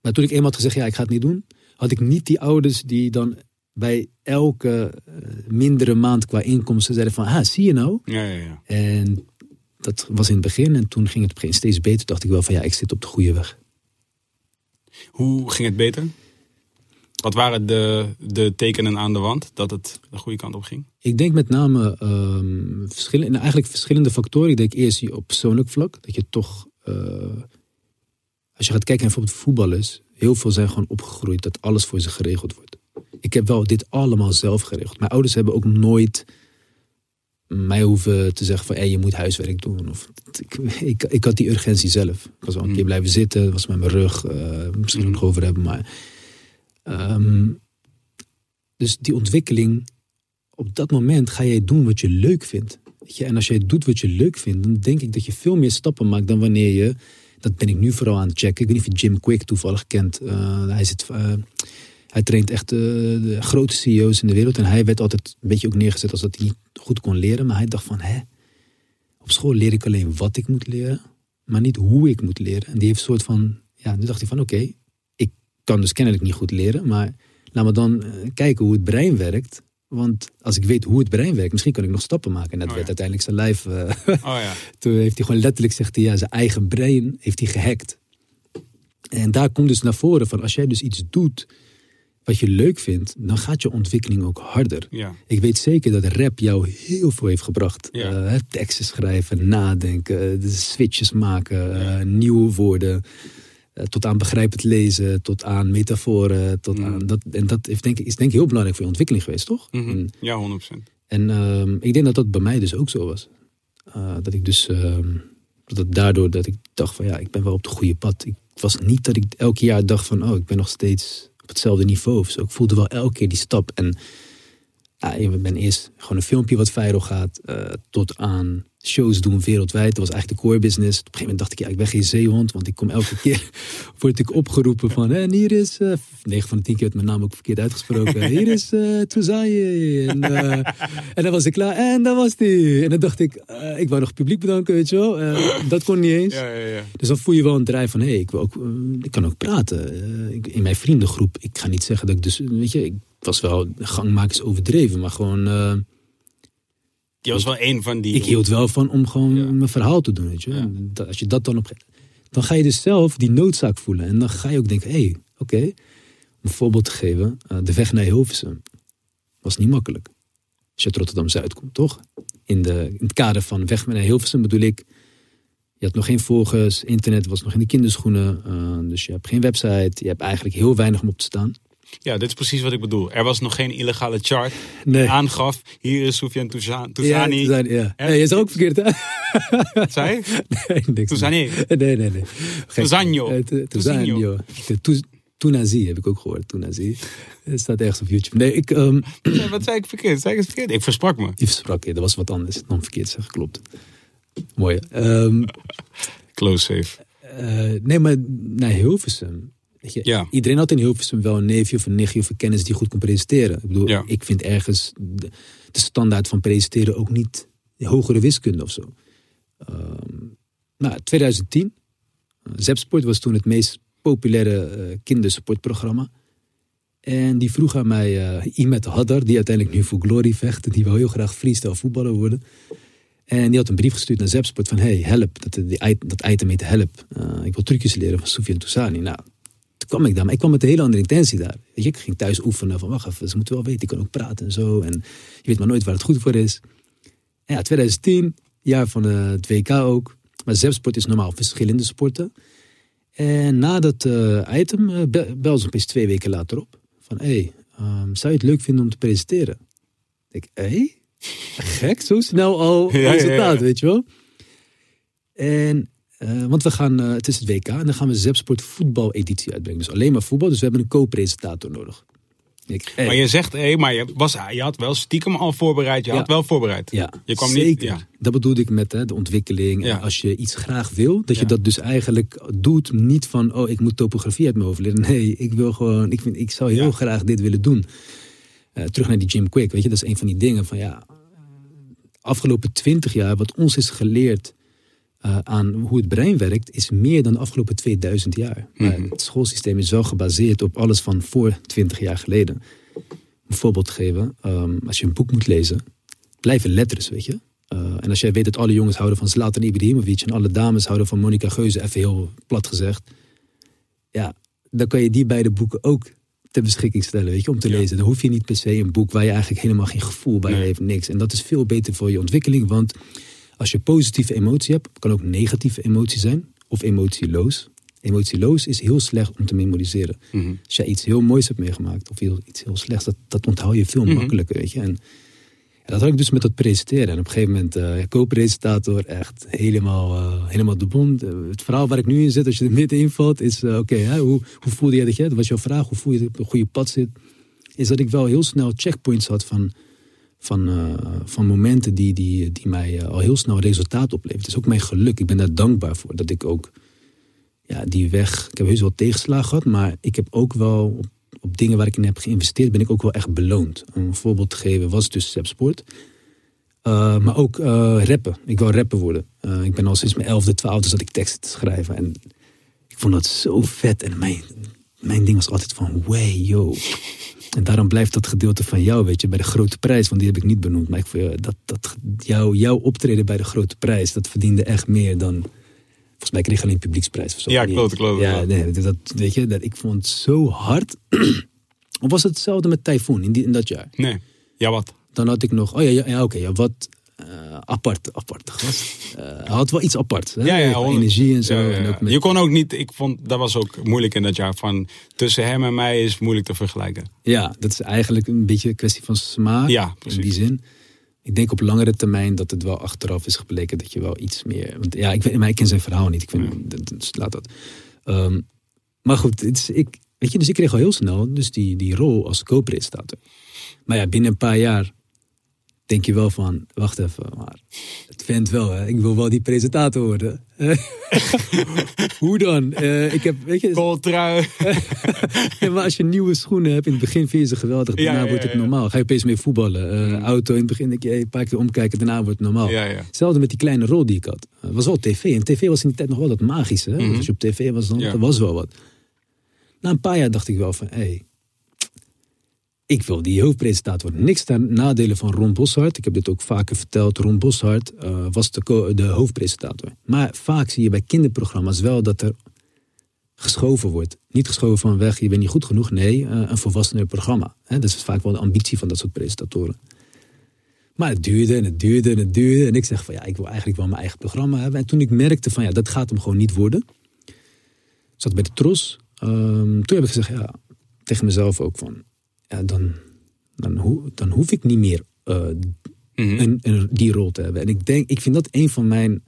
maar toen ik eenmaal had gezegd, ja, ik ga het niet doen, had ik niet die ouders die dan bij elke eh, mindere maand qua inkomsten zeiden van, ah, zie je nou? Ja, ja, ja. En dat was in het begin en toen ging het op een gegeven moment steeds beter. Dacht ik wel van, ja, ik zit op de goede weg. Hoe ging het beter? Wat waren de, de tekenen aan de wand dat het de goede kant op ging? Ik denk met name ehm verschillende, eigenlijk verschillende factoren. Ik denk eerst op persoonlijk vlak. Dat je toch, eh, als je gaat kijken naar bijvoorbeeld voetballers. Heel veel zijn gewoon opgegroeid dat alles voor ze geregeld wordt. Ik heb wel dit allemaal zelf geregeld. Mijn ouders hebben ook nooit mij hoeven te zeggen van hey, je moet huiswerk doen. Of, ik, ik, ik had die urgentie zelf. Ik was wel een keer blijven zitten, was met mijn rug, eh, misschien Mm. nog over hebben. Maar, ehm, dus die ontwikkeling, op dat moment ga jij doen wat je leuk vindt. Je? En als jij doet wat je leuk vindt, dan denk ik dat je veel meer stappen maakt dan wanneer je. Dat ben ik nu vooral aan het checken. Ik weet niet of Jim Quick toevallig kent. Eh, hij, eh, hij traint echt eh, de grote CEO's in de wereld. En hij werd altijd een beetje ook neergezet als dat hij goed kon leren. Maar hij dacht van, hè, op school leer ik alleen wat ik moet leren, maar niet hoe ik moet leren. En die heeft een soort van, ja, nu dacht hij van, oké, kan dus kennelijk niet goed leren, maar laat me dan eh, kijken hoe het brein werkt. Want als ik weet hoe het brein werkt, misschien kan ik nog stappen maken. En dat Oh, werd ja. uiteindelijk zijn lijf. eh, Oh ja. toen heeft hij gewoon letterlijk zegt hij, ja, zijn eigen brein heeft hij gehackt. En daar komt dus naar voren van als jij dus iets doet wat je leuk vindt, dan gaat je ontwikkeling ook harder. Ja. Ik weet zeker dat rap jou heel veel heeft gebracht. Ja. Eh, teksten schrijven, nadenken, de switches maken, nieuwe woorden. Eh, tot aan begrijpend lezen, tot aan metaforen. Tot Mm. aan dat, en dat heeft, denk ik, is denk ik heel belangrijk voor je ontwikkeling geweest, toch? Mhm. En- Ja, 100%. en ehm, ik denk dat dat bij mij dus ook zo was. Eh, dat ik dus, ehm, dat het daardoor dat ik dacht van ja, ik ben wel op het goede pad. Ik, was niet dat ik elk jaar dacht van oh, ik ben nog steeds op hetzelfde niveau of zo. Ik voelde wel elke keer die stap. En ja, ik ben eerst gewoon een filmpje wat viral gaat, eh, tot aan shows doen wereldwijd. Dat was eigenlijk de core business. Op een gegeven moment dacht ik, ja, ik ben geen zeehond, want ik kom elke keer, word ik opgeroepen van, en hier is, eh 9 van de 10 keer werd mijn naam ook verkeerd uitgesproken. Hier is Touzaye. En, eh, en dan was ik klaar, en dan was die. En dan dacht ik, ik wou nog publiek bedanken, weet je wel. Dat kon niet eens. Ja, ja, ja. Dus dan voel je wel een drijf van, hé, hey, ik, wil ook, ik kan ook praten. Ik- in mijn vriendengroep, ik ga niet zeggen dat ik dus, weet je, ik was wel, gangmakers overdreven, maar gewoon, Je was wel een van die... ik hield wel van om gewoon Ja. mijn verhaal te doen, weet je. Ja. Als je dat dan op, dan ga je dus zelf die noodzaak voelen. En dan ga je ook denken, hé, hey, oké, om een voorbeeld te geven, eh, de weg naar Hilversum was niet makkelijk. Als je uit Rotterdam-Zuid komt, toch? In, de, in het kader van weg naar Hilversum bedoel ik, je had nog geen volgers, internet was nog in de kinderschoenen, eh, dus je hebt geen website, je hebt eigenlijk heel weinig om op te staan. Ja, dit is precies wat ik bedoel. Er was nog geen illegale chart Nee. die aangaf... hier is Soufiane Touza- Ja, ja. Je is ook verkeerd, hè? Je? Nee, niks. Nee, nee, nee. Gek. Touzanjo. Eh, to- Touzanjo. De Touz- Tounazi heb ik ook gehoord. Tounazi. Het staat ergens op YouTube. Nee, ik... ehm Nee, Wat zei ik verkeerd? Zei ik het verkeerd? Ik versprak me. je versprak je. Dat was wat anders dan verkeerd zeggen. Klopt. Mooi. Ehm, Close safe. eh, nee, maar naar Hilversum. Weet je, Ja. Iedereen had in Hilversum wel een neefje of een nichtje of een kennis die goed kon presenteren. Ik bedoel, Ja. ik vind ergens de, de standaard van presenteren ook niet hogere wiskunde of zo. Ehm, nou, 2010. eh, Zepsport was toen het meest populaire eh kindersportprogramma. En die vroeg aan mij, eh Imet Haddar, die uiteindelijk nu voor Glory vecht. En die wil heel graag freestyle voetballer worden. En die had een brief gestuurd naar Zepsport van... hey, help, dat, die, dat item heet help. Ik wil trucjes leren van Soufiane Toussani. Nou, kwam ik daar. Maar ik kwam met een hele andere intentie daar. Weet je, ik ging thuis oefenen van wacht even, ze moeten wel weten, ik kan ook praten en zo. En je weet maar nooit waar het goed voor is. En ja, 2010, jaar van eh, het WK ook. Maar zepsport is normaal verschillende sporten. En na dat eh, item uh, bel ze opeens twee weken later op. Van, hé, hey, ehm, zou je het leuk vinden om te presenteren? Ik, hé? Hey? Gek, zo snel al Ja, ja, resultaat, ja. weet je wel? En, eh, want we gaan, eh, het is het WK, en dan gaan we Zepsport voetbal editie uitbrengen. Dus alleen maar voetbal, dus we hebben een co-presentator nodig. Ik, hey, Maar je zegt, hé, maar je, was, je had wel stiekem al voorbereid. Je Ja. had wel voorbereid. Ja, je kwam zeker. niet. Ja. Dat bedoelde ik met hè, de ontwikkeling. Ja. En als je iets graag wil, dat je dat dus eigenlijk doet. Niet van, oh, ik moet topografie uit mijn hoofd leren. Nee, ik wil gewoon, ik, vind, ik zou heel Ja. graag dit willen doen. Eh, terug naar die Jim Quick, weet je, dat is een van die dingen van ja. Afgelopen twintig jaar, wat ons is geleerd eh, aan hoe het brein werkt, is meer dan de afgelopen 2000 jaar. Maar Mhm. het schoolsysteem is wel gebaseerd op alles van voor 20 jaar geleden. Een voorbeeld geven, ehm, als je een boek moet lezen, blijven letters, weet je. Eh, en als jij weet dat alle jongens houden van Zlatan Ibrahimovic en alle dames houden van Monica Geuze, even heel plat gezegd. Ja, dan kan je die beide boeken ook ter beschikking stellen, weet je, om te Ja. lezen. Dan hoef je niet per se een boek waar je eigenlijk helemaal geen gevoel bij Nee. heeft, niks. En dat is veel beter voor je ontwikkeling, want als je positieve emotie hebt, kan ook negatieve emotie zijn, of emotieloos. Emotieloos is heel slecht om te memoriseren. Mhm. Als jij iets heel moois hebt meegemaakt, of heel, iets heel slechts, dat, dat onthoud je veel Mhm. makkelijker, weet je. En dat had ik dus met dat presenteren. En op een gegeven moment, eh co-presentator, echt helemaal, eh, helemaal de bond. Eh, het verhaal waar ik nu in zit, als je er middenin valt, is oké, hoe, hoe voelde jij dat je, dat was jouw vraag, hoe voel je dat je op een goede pad zit? Is dat ik wel heel snel checkpoints had van, van, eh, van momenten die, die, die mij eh, al heel snel resultaat opleveren. Het is ook mijn geluk. Ik ben daar dankbaar voor. Dat ik ook ja, die weg. Ik heb heus wel tegenslagen gehad, maar ik heb ook wel op, dingen waar ik in heb geïnvesteerd, ben ik ook wel echt beloond. Om een voorbeeld te geven was dus Sport. Uh, maar ook rappen. Ik wil rapper worden. Ik ben al sinds mijn elfde, twaalfde zat ik teksten te schrijven. En ik vond dat zo vet. En mijn, mijn ding was altijd van, way, yo. En daarom blijft dat gedeelte van jou, weet je, bij de grote prijs. Want die heb ik niet benoemd. Maar ik vond, dat, dat, jou, jouw optreden bij de grote prijs, dat verdiende echt meer dan... Volgens mij kreeg je alleen publieksprijs. Of zo. Ja, klopt, klopt. Ja, nee, dat, weet je, dat, ik vond het zo hard. of was het hetzelfde met Typhoon in, die, in dat jaar? Nee. Ja, wat? Dan had ik nog, oh ja, ja, ja oké, ja, wat uh, apart, apart gast. Uh, hij had wel iets apart. Hè? Ja, ja, Qua energie en zo. Ja, En ook met... Je kon ook niet, ik vond, dat was ook moeilijk in dat jaar. Van tussen hem en mij is moeilijk te vergelijken. Ja, dat is eigenlijk een beetje een kwestie van smaak. Ja, precies. In die zin. Ik denk op langere termijn dat het wel achteraf is gebleken dat je wel iets meer. Want ja, ik, weet, maar ik ken zijn verhaal niet. Ik vind, dus laat dat. Um, maar goed, het is, ik, weet je, dus ik kreeg al heel snel dus die, die rol als co-presentator. Maar ja, binnen een paar jaar denk je wel van, wacht even, maar het vent wel, hè? ik wil wel die presentator worden. Hoe dan? Uh, ik heb, weet je, Kooltrui. ja, maar als je nieuwe schoenen hebt, in het begin vind je ze geweldig, daarna ja, ja, wordt het normaal. Ga je opeens mee voetballen. Uh, auto, in het begin denk je, hey, een paar keer omkijken, daarna wordt het normaal. Hetzelfde met die kleine rol die ik had. Het was wel tv, en tv was in die tijd nog wel dat magische. Hè? Mm -hmm. Als je op tv was, dan dat was wel wat. Na een paar jaar dacht ik wel van, hé, hey, ik wil die hoofdpresentator. Niks ten nadelen van Ron Boshart. Ik heb dit ook vaker verteld. Ron Boshart uh, was de, de, hoofdpresentator. Maar vaak zie je bij kinderprogramma's wel dat er geschoven wordt. Niet geschoven van weg, je bent niet goed genoeg. Nee, uh, een volwassener programma. Dat is vaak wel de ambitie van dat soort presentatoren. Maar het duurde en het duurde en het duurde. En ik zeg van ja, ik wil eigenlijk wel mijn eigen programma hebben. En toen ik merkte van ja, dat gaat hem gewoon niet worden. Ik zat bij de Tros. Um, toen heb ik gezegd ja, tegen mezelf ook van ja, dan, dan, ho dan hoef ik niet meer uh, mm -hmm. een, een, die rol te hebben. En ik denk, ik vind dat een van mijn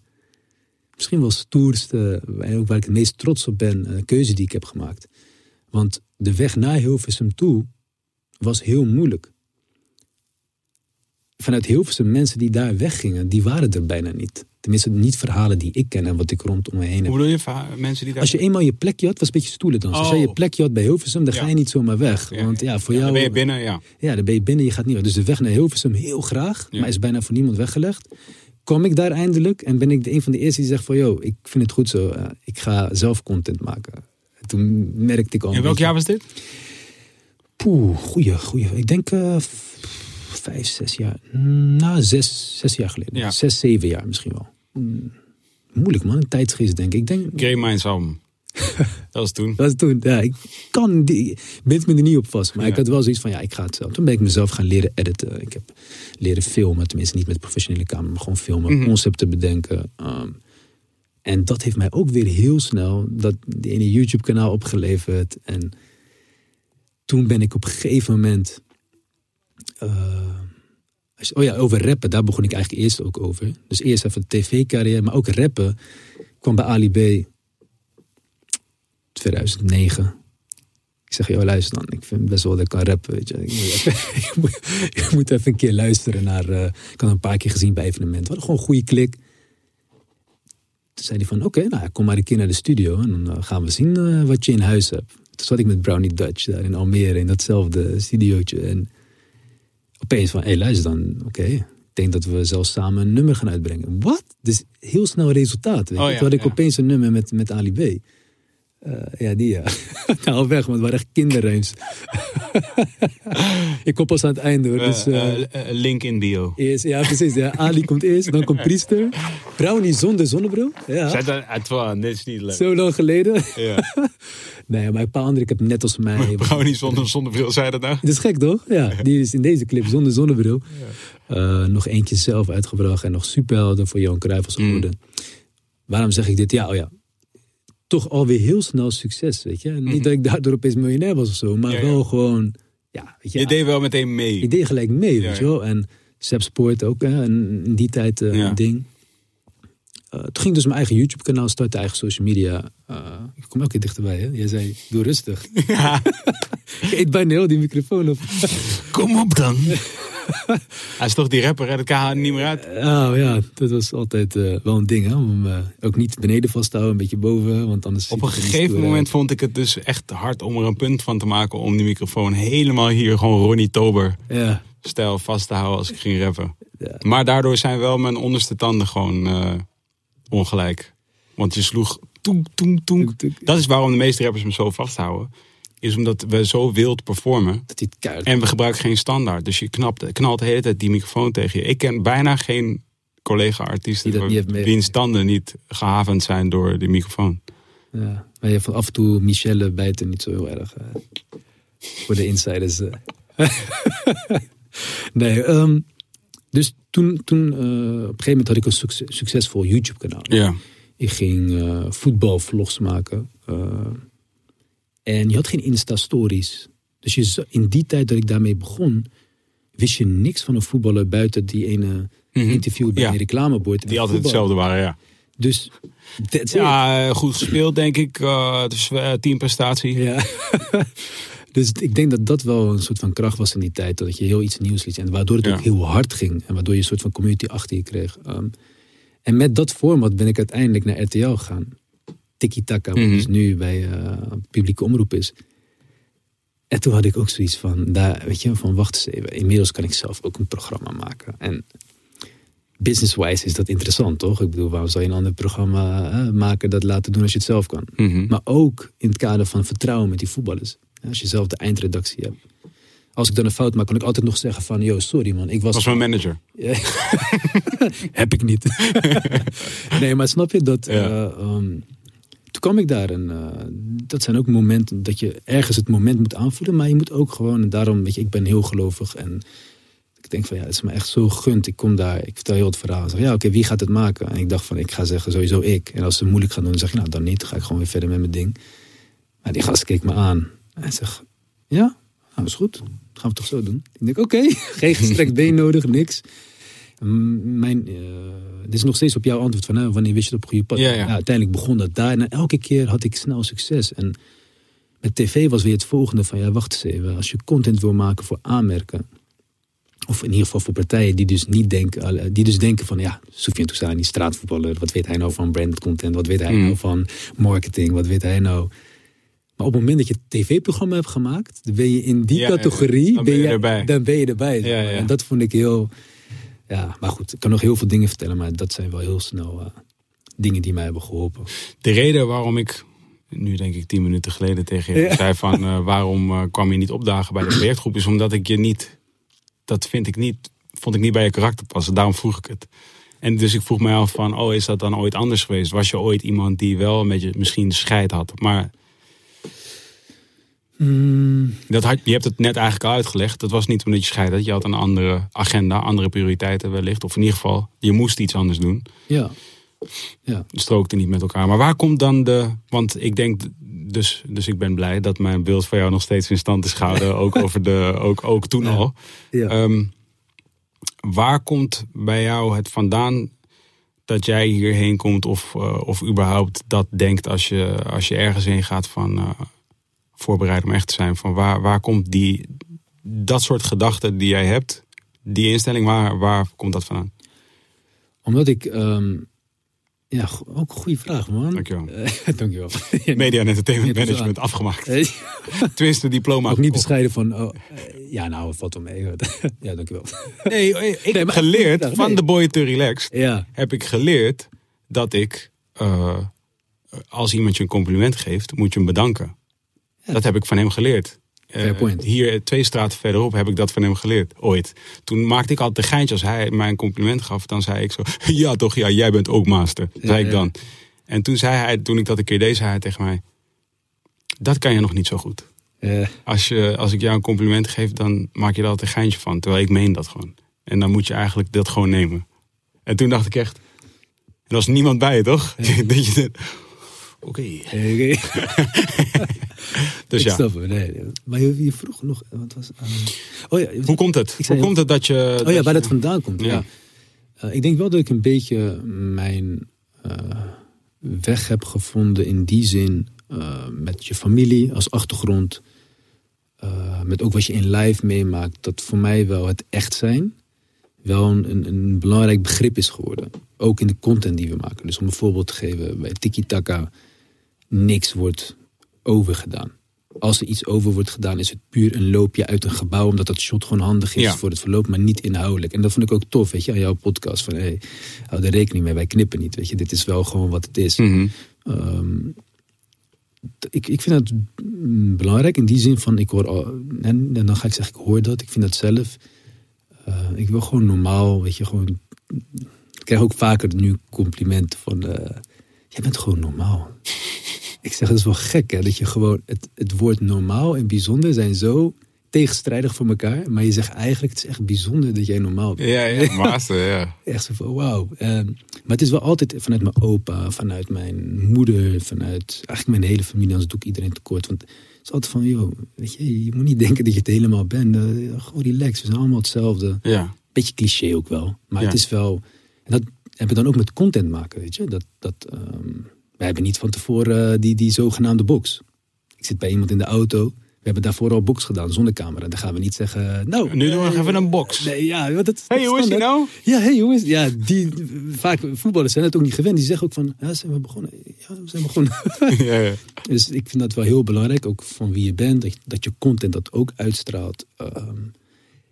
misschien wel stoerste, en ook waar ik het meest trots op ben, een keuze die ik heb gemaakt. Want de weg naar Hilversum toe was heel moeilijk. Vanuit Hilversum, mensen die daar weggingen, die waren er bijna niet. Tenminste, niet verhalen die ik ken en wat ik rondom me heen heb. Hoe bedoel je mensen die daar... Als je eenmaal je plekje had, was een beetje stoelen dan. Oh. Als jij je plekje had bij Hilversum, dan ja. ga je niet zomaar weg. Ja. Want ja, voor ja, jou... Dan ben je binnen, ja. Ja, dan ben je binnen, je gaat niet weg. Dus de weg naar Hilversum heel graag, maar is bijna voor niemand weggelegd. Kom ik daar eindelijk en ben ik de een van de eerste die zegt van... yo, ik vind het goed zo, uh, ik ga zelf content maken. En toen merkte ik al... In welk jaar was dit? Poeh, goeie, goeie. Ik denk uh, vijf, zes jaar. Nou, zes, zes jaar geleden. Ja. Zes, zeven jaar misschien wel. Hmm moeilijk man, een tijdsgeest denk ik. ik denk, Grey Minds album. Dat was toen. Dat was toen. Ja, ik kan die, bind me er niet op vast. Maar Ja. ik had wel zoiets van, ja, ik ga het zelf. Toen ben ik mezelf gaan leren editen. Ik heb leren filmen. Tenminste, niet met professionele camera, maar gewoon filmen. Mhm. Concepten bedenken. Ehm, en dat heeft mij ook weer heel snel dat die ene YouTube kanaal opgeleverd. En toen ben ik op een gegeven moment... eh, oh ja, over rappen. Daar begon ik eigenlijk eerst ook over. Dus eerst even tv-carrière, maar ook rappen. Kwam bij Ali B 2009. Ik zeg, joh, luister dan. Ik vind best wel dat ik kan rappen. Weet je. Moet even, ik moet, even een keer luisteren naar... eh, ik had een paar keer gezien bij evenementen. Hadden gewoon een goede klik. Toen zei hij van, oké, nou, kom maar een keer naar de studio. En dan eh, gaan we zien eh, wat je in huis hebt. Toen zat ik met Brownie Dutch daar in Almere. In datzelfde studiootje. En opeens van, hé, hey, luister dan. Oké, ik denk dat we zelfs samen een nummer gaan uitbrengen. Wat? Dus heel snel resultaat. Weet. Oh ja, Toen had ik ja. opeens een nummer met, met Ali B. Eh, ja, die ja. nou, weg, want het waren echt kinderruims. ik kom pas aan het einde hoor. Dus, Eh, eh, eh, link in bio. eerst, ja, precies. Ja. Ali komt eerst, dan komt Priester. Brownie zonder zonnebril. Ja. Zet uit van, dit is niet leuk. Zo lang geleden. Ja. Nee, maar een paar anderen, ik heb net als mij. Brownie zonder zonnebril, zei dat nou? Dat is gek toch? Ja, die is in deze clip zonder zonnebril. Nog eentje zelf uitgebracht en nog superhelden voor Johan Cruijff als Mm. Waarom zeg ik dit? Ja, oh ja. Toch alweer heel snel succes, weet je. Niet dat ik daardoor opeens miljonair was of zo, maar Mhm. Ja, ja. wel gewoon, ja, weet je. Je deed wel meteen mee. Ik deed gelijk mee, Ja, weet je ja. wel. En Sepp Sport ook, hè. En in die tijd eh, Ja. een ding. Eh, toen ging dus mijn eigen YouTube-kanaal starten, eigen social media. Eh, ik kom elke keer dichterbij, hè. Jij zei, doe rustig. ik eet bijna heel die microfoon op. Kom op dan. Hij is toch die rapper, hè? dat kan hij niet meer uit. Oh ja, dat was altijd eh, wel een ding, hè. Om eh, ook niet beneden vast te houden, een beetje boven. Want anders Op een gegeven stoer moment uit. vond ik het dus echt hard om er een punt van te maken om die microfoon helemaal hier gewoon Ronnie Tober Ja, stijl vast te houden als ik ging rappen. Ja. Maar daardoor zijn wel mijn onderste tanden gewoon eh, ongelijk. Want je sloeg toenk. Toenk, toenk. Dat is waarom de meeste rappers me zo vasthouden. Is omdat we zo wild performen. dat keihard... En we gebruiken geen standaard. Dus je knapt, knalt de hele tijd die microfoon tegen je. Ik ken bijna geen collega-artiesten Die wiens tanden niet gehavend zijn door die microfoon. Ja, maar je van af en toe Michelle bijten niet zo heel erg. eh, voor de insiders. eh. nee, ehm, dus toen, toen eh, op een gegeven moment had ik een succes- succesvol YouTube kanaal. Ja. Ik ging voetbalvlogs maken. En je had geen Insta-stories. Dus je, in die tijd dat ik daarmee begon, wist je niks van een voetballer buiten die ene Mhm. interview bij Ja. een reclamebord. Die altijd hetzelfde waren, ja. Dus, it. Ja, eh, goed gespeeld denk ik. dus teamprestatie. Ja. dus ik denk dat dat wel een soort van kracht was in die tijd. Dat je heel iets nieuws liet. En waardoor het Ja. ook heel hard ging. En waardoor je een soort van community achter je kreeg. Ehm, en met dat format ben ik uiteindelijk naar RTL gegaan. Tiki Taka, wat Mhm. dus nu bij eh, publieke omroep is. En toen had ik ook zoiets van, daar, weet je, van wacht eens even. Inmiddels kan ik zelf ook een programma maken. En business-wise is dat interessant, toch? Ik bedoel, waarom zou je een ander programma eh, maken dat laten doen als je het zelf kan? Mhm. Maar ook in het kader van vertrouwen met die voetballers. Ja, Als je zelf de eindredactie hebt. Als ik dan een fout maak, kan ik altijd nog zeggen van... Yo, sorry man, ik was... was mijn manager. Ja. Heb ik niet. nee, maar snap je dat... Ja. eh, ehm, toen kwam ik daar en eh, dat zijn ook momenten dat je ergens het moment moet aanvoelen. Maar je moet ook gewoon, en daarom, weet je, ik ben heel gelovig. En ik denk van ja, het is me echt zo gegund. Ik kom daar, ik vertel heel het verhaal. Ik zeg ja, oké, wie gaat het maken? En ik dacht van, ik ga zeggen sowieso ik. En als ze moeilijk gaan doen, dan zeg je nou dan niet. Ga ik gewoon weer verder met mijn ding. Maar die gast keek me aan. En hij zegt, ja, nou is goed. Dat gaan we toch zo doen. Ik denk, oké, geen gestrekt been nodig, niks. Mijn, eh, dit is nog steeds op jouw antwoord van wanneer wist je het op goede pad. Ja, ja. uiteindelijk begon dat daar. En elke keer had ik snel succes. En met tv was weer het volgende van ja, wacht eens even. Als je content wil maken voor aanmerken. Of in ieder geval voor partijen die dus niet denken, eh, die dus denken van ja, Soufiane Toussani, straatvoetballer, wat weet hij nou van branded content, wat weet hij Mm. nou van marketing, wat weet hij nou. Maar op het moment dat je tv-programma hebt gemaakt, dan ben je in die Ja, categorie, dan ben je erbij. dan ben je erbij. Ja, ja. En dat vond ik heel, ja, maar goed, ik kan nog heel veel dingen vertellen, maar dat zijn wel heel snel eh, dingen die mij hebben geholpen. De reden waarom ik, nu denk ik tien minuten geleden tegen je Ja. zei van eh, waarom eh, kwam je niet opdagen bij de projectgroep, is omdat ik je niet, dat vind ik niet, vond ik niet bij je karakter passen. Daarom vroeg ik het. En dus ik vroeg mij af van, oh, is dat dan ooit anders geweest? Was je ooit iemand die wel een beetje misschien scheid had? Maar Mm, dat had, je hebt het net eigenlijk al uitgelegd. Dat was niet omdat je scheid had. Je had een andere agenda, andere prioriteiten wellicht. Of in ieder geval, je moest iets anders doen. ja. Ja. strookte niet met elkaar. Maar waar komt dan de. Want ik denk. Dus, dus ik ben blij dat mijn beeld van jou nog steeds in stand is gehouden. ook, over de, ook, ook toen Ja. al. Ja. Ehm, waar komt bij jou het vandaan dat jij hierheen komt? Of, eh, of überhaupt dat denkt als je, als je ergens heen gaat van. eh, voorbereid om echt te zijn. Van waar, waar komt die. Dat soort gedachten die jij hebt. Die instelling, waar, waar komt dat vandaan? Omdat ik... ehm, ja, ook een goede vraag, man. Dankjewel. Eh, dankjewel. Media en Entertainment Management afgemaakt. Eh, Tenminste, diploma. Ook niet bescheiden van... Oh, eh, ja, nou, valt wel mee. ja, dankjewel. Nee, ik heb geleerd Nee. van de boy te relaxed. Ja, Heb ik geleerd dat ik, eh, als iemand je een compliment geeft, moet je hem bedanken. Ja. Dat heb ik van hem geleerd. Fair point. hier twee straten verderop heb ik dat van hem geleerd, ooit. Toen maakte ik altijd een geintje als hij mij een compliment gaf. Dan zei ik zo, ja toch, ja, jij bent ook master. Zei ik ja. dan. En toen zei hij, toen ik dat een keer deed, zei hij tegen mij... Dat kan je nog niet zo goed. Als, je, als ik jou een compliment geef, dan maak je er altijd een geintje van. Terwijl ik meen dat gewoon. En dan moet je eigenlijk dat gewoon nemen. En toen dacht ik echt... Er was niemand bij, toch? Dat je denkt, Oké. Dus ik ja, snap het, nee. Maar je, je vroeg nog... Wat was, eh, oh ja, hoe komt het? Hoe komt het dat je... Oh ja, je- waar dat vandaan komt. Ja. Ja. Eh, ik denk wel dat ik een beetje mijn eh, weg heb gevonden in die zin. eh, met je familie als achtergrond. eh, met ook wat je in live meemaakt. Dat voor mij wel het echt zijn. Wel een, een, een belangrijk begrip is geworden. Ook in de content die we maken. Dus om een voorbeeld te geven. Bij Tiki Taka. Niks wordt overgedaan. Als er iets over wordt gedaan, is het puur een loopje uit een gebouw. Omdat dat shot gewoon handig is Ja. voor het verloop, maar niet inhoudelijk. En dat vond ik ook tof, weet je, aan jouw podcast. Van, hey, hou er rekening mee, wij knippen niet. Weet je, dit is wel gewoon wat het is. Mhm. Ehm, ik, ik vind dat mm, belangrijk in die zin van, ik hoor, al- en, en dan ga ik zeggen, ik hoor dat, ik vind dat zelf. Eh, ik wil gewoon normaal, weet je, gewoon. Ik krijg ook vaker nu complimenten van, eh, jij bent gewoon normaal. Ik zeg, dat is wel gek, hè, dat je gewoon, het, het woord normaal en bijzonder zijn zo tegenstrijdig voor elkaar. Maar je zegt eigenlijk, het is echt bijzonder dat jij normaal bent. Ja, ja, master, ja. Echt zo van, wauw. Ehm, maar het is wel altijd vanuit mijn opa, vanuit mijn moeder, vanuit eigenlijk mijn hele familie. Anders doe ik iedereen tekort. Want het is altijd van, joh, weet je, je moet niet denken dat je het helemaal bent. Eh, gewoon relax, we zijn allemaal hetzelfde. Ja, Beetje cliché ook wel. Maar Ja. het is wel, en dat hebben we dan ook met content maken, weet je. Dat, dat, ehm, wij hebben niet van tevoren eh, die, die zogenaamde box. Ik zit bij iemand in de auto. We hebben daarvoor al box gedaan, zonder camera. Dan gaan we niet zeggen, nou... nu doen we nog eh, even een box. Nee, ja, want dat, Hey, hoe is die nou? ja, hey jongens. Ja, die, vaak voetballers zijn het ook niet gewend. Die zeggen ook van, ja, zijn we begonnen? Ja, we zijn begonnen. Ja, ja. dus ik vind dat wel heel belangrijk, ook van wie je bent. Dat, je- dat je content dat ook uitstraalt. Ehm,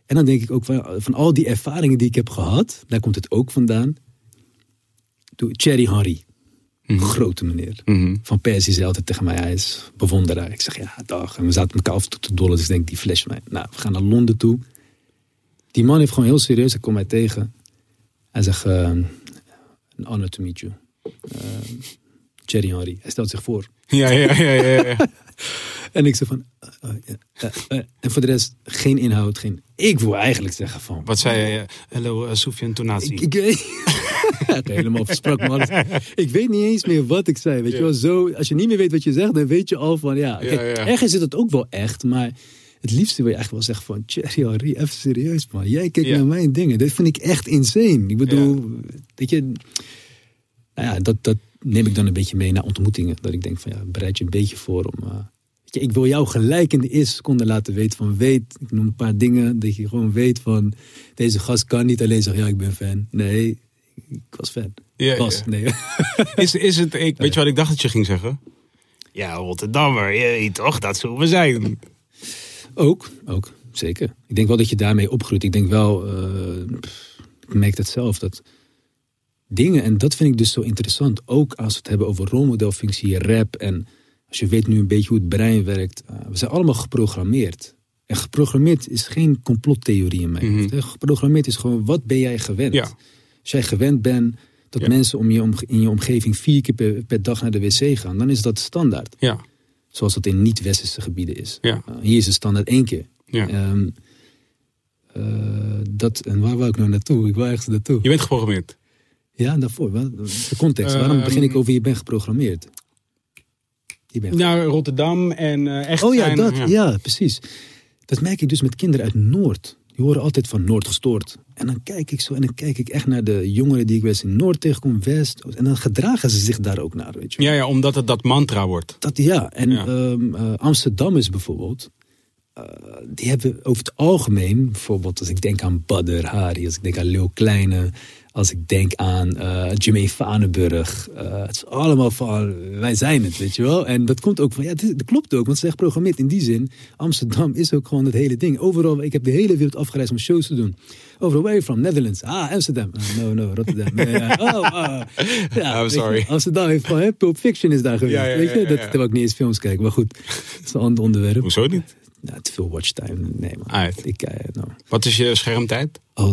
en dan denk ik ook van, van al die ervaringen die ik heb gehad, daar komt het ook vandaan. Toen Henry, grote meneer. Mhm. Van Persie zei altijd tegen mij, hij is bewonderaar. Ik zeg, ja, dag. En we zaten elkaar af en toe te dollen. Dus ik denk, die flash mij. Nou, we gaan naar Londen toe. Die man heeft gewoon heel serieus, hij komt mij tegen. Hij zegt, eh, an honor to meet you. Uh, Thierry Henry. Hij stelt zich voor. Ja, ja, ja, ja, ja. En ik zeg van, eh, eh, eh, en voor de rest geen inhoud, geen... Ik wil eigenlijk zeggen van... Wat zei je? Hallo, uh, Soufiane Tonazi. Ik, ik helemaal versprak me alles. Ik weet niet eens meer wat ik zei. Weet je wel, zo, als je niet meer weet wat je zegt, dan weet je al van ja. Ja, kijk, ja. Ergens is het ook wel echt, maar het liefste wil je eigenlijk wel zeggen van Thierry Henry, even serieus man. Jij kijkt naar mijn dingen. Dat vind ik echt insane. Ik bedoel, weet je, nou ja, dat, dat neem ik dan een beetje mee naar ontmoetingen. Dat ik denk van ja, bereid je een beetje voor om. Je, ik wil jou gelijk in de eerste seconde laten weten van weet, ik noem een paar dingen, dat je gewoon weet van deze gast kan niet alleen zeggen ja, ik ben fan. Nee, ik was fan. Ja, was, ja. nee. Is, is het, ik, weet je wat ik dacht dat je ging zeggen? Ja, Rotterdammer, je weet toch, dat zullen we zijn. Ook, ook, zeker. Ik denk wel dat je daarmee opgroeit. Ik denk wel, eh, pff, ik merk dat zelf, dat dingen, en dat vind ik dus zo interessant, ook als we het hebben over rolmodelfunctie, rap, en als je weet nu een beetje hoe het brein werkt, eh, we zijn allemaal geprogrammeerd. En geprogrammeerd is geen complottheorie in mij. Mhm. Geprogrammeerd is gewoon, wat ben jij gewend? Ja. Als jij gewend bent dat Ja. mensen om je omge- in je omgeving vier keer per, per dag naar de wc gaan, dan is dat standaard. Ja, Zoals dat in niet-westerse gebieden is. Ja. Uh, hier is het standaard één keer. ja. Ehm, eh, dat, en waar wou ik nou naartoe? Ik wou ergens naartoe. Je bent geprogrammeerd. Ja, daarvoor. Wat, de context. Waarom Ehm, begin ik over je bent geprogrammeerd? Naar Rotterdam en eh, echt Oh ja, dat. Ja. precies. Dat merk ik dus met kinderen uit Noord. Die horen altijd van Noord gestoord. En dan kijk ik zo en dan kijk ik echt naar de jongeren die ik wel eens in Noord tegenkom, West. En dan gedragen ze zich daar ook naar, weet je. Ja, ja, omdat het dat mantra wordt. Dat, ja, en Ja. ehm, eh, Amsterdam is bijvoorbeeld. eh, die hebben over het algemeen, bijvoorbeeld als ik denk aan Badr Hari, als ik denk aan Leeuw Kleine, als ik denk aan eh Jimmy Vanenburg. eh, het is allemaal van, wij zijn het, weet je wel. En dat komt ook van, ja, dat klopt ook, want ze is echt programmeerd in die zin. Amsterdam is ook gewoon het hele ding. Overal, ik heb de hele wereld afgereisd om shows te doen. Overal, where are you from? Netherlands. Ah, Amsterdam. Ah, no, no, Rotterdam. Oh, ah. ja, I'm weet je, sorry. Amsterdam heeft van, hè, Pulp Fiction is daar geweest. Ja, ja, weet je, dat terwijl ik niet eens films kijk. Maar goed, dat is een ander onderwerp. Hoezo niet? Nou, te veel watchtime. Nee, man. Uit. Ik, eh, nou, Wat is je schermtijd? oh,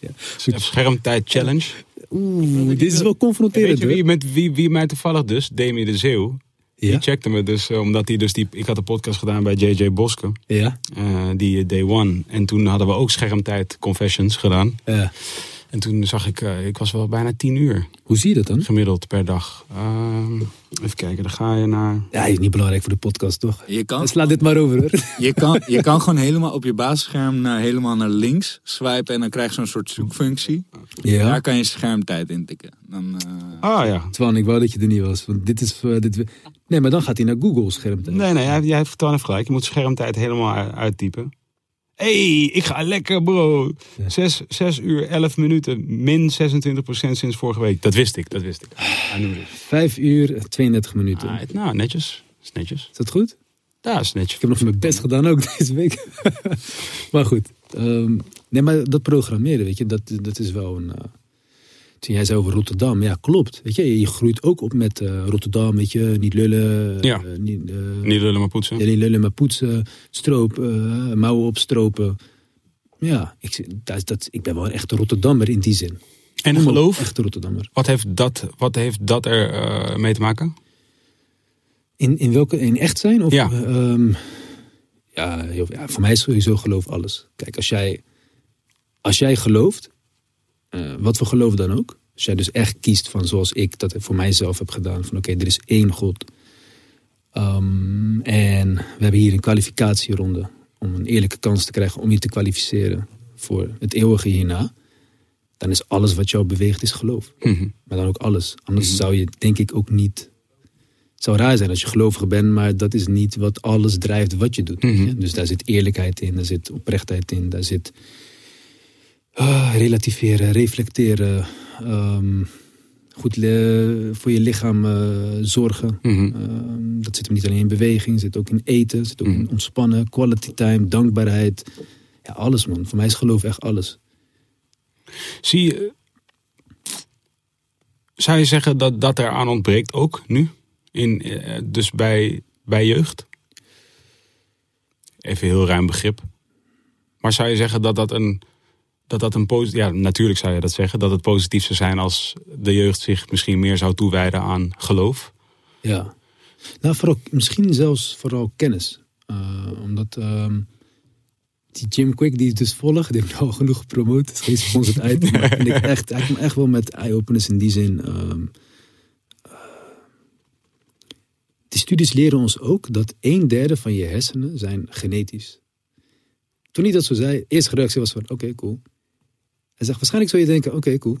ja. De schermtijd challenge. Oeh, dit is wel Weet confronterend. je wie, met wie, wie mij toevallig dus, Demi de Zeeuw, Ja? die checkte me dus, eh, omdat hij dus die, ik had een podcast gedaan bij JJ Boske, Ja? eh, die eh, Day One. En toen hadden we ook schermtijd confessions gedaan. Ja. En toen zag ik, eh, ik was wel bijna tien uur Hoe zie je dat dan? gemiddeld per dag. Ehm, even kijken, dan ga je naar... Ja, is niet belangrijk voor de podcast, toch? Je kan, Sla dit maar over, hoor. je, kan, je kan gewoon helemaal op je basisscherm naar, helemaal naar links swipen en dan krijg je zo'n soort zoekfunctie. Ja. Daar kan je schermtijd intikken. Dan, eh, Ah ja. Twan, ik wou dat je er niet was. Want dit is... eh, dit... Nee, maar dan gaat hij naar Google schermtijd. Nee, nee, jij, jij heeft Twan heeft gelijk. Je moet schermtijd helemaal uittypen. Hey, ik ga lekker bro. Ja. 6, 6 uur 11 minuten, min 26% sinds vorige week. Dat wist ik, dat wist ik. Ah. Vijf uur, 32 minuten. Ah, nou, netjes. Is netjes. Is dat goed? Ja, is netjes. Ik heb nog mijn best gedaan ook deze week. maar goed. ehm, nee, maar dat programmeren, weet je, dat, dat is wel een... eh, toen jij zei over Rotterdam, ja, klopt. Weet je, je groeit ook op met eh, Rotterdam, weet je, niet lullen. Ja. eh, niet, eh, Niet lullen maar poetsen. ja, niet lullen, maar poetsen, stroop, mouwen opstropen. Ja, ik, dat, dat, ik ben wel een echte Rotterdammer in die zin. En Een geloof, Echte Rotterdammer. wat heeft dat, wat heeft dat er mee te maken? In, in welke, in echt zijn? Of, Ja. ehm, ja, heel- ja, voor mij is sowieso geloof alles. Kijk, als jij, als jij gelooft, eh, wat voor geloof dan ook. Als jij dus echt kiest van zoals ik dat voor mijzelf heb gedaan. Van oké, er is één God. Ehm, en we hebben hier een kwalificatieronde. Om een eerlijke kans te krijgen om je te kwalificeren voor het eeuwige hierna. Dan is alles wat jou beweegt is geloof. Mhm. Maar dan ook alles. Anders Mhm. zou je denk ik ook niet... Het zou raar zijn als je gelovig bent, maar dat is niet wat alles drijft wat je doet. Mhm. Ja, Dus daar zit eerlijkheid in, daar zit oprechtheid in, daar zit ah, relativeren, reflecteren, ehm, goed voor je lichaam eh, zorgen. Mhm. Ehm, dat zit hem niet alleen in beweging, zit ook in eten, zit ook in Mhm. ontspannen, quality time, dankbaarheid. Ja, alles man. Voor mij is geloof echt alles. Zie je, zou je zeggen dat dat er aan ontbreekt ook nu? In, eh, dus bij, bij jeugd? Even heel ruim begrip. Maar zou je zeggen dat dat een, dat dat een positief... Ja, natuurlijk zou je dat zeggen. Dat het positief zou zijn als de jeugd zich misschien meer zou toewijden aan geloof. Ja. Nou, vooral, misschien zelfs vooral kennis. Eh, omdat ehm, die Jim Quick die ik dus volg, die heeft al genoeg gepromoot. Het is geen item. maar vind ik echt, hij komt echt wel met eye-openers in die zin. eh, die studies leren ons ook dat een derde van je hersenen zijn genetisch. Toen hij dat zo zei, eerste reactie was van, oké, cool. Hij zegt, waarschijnlijk zou je denken, oké, cool.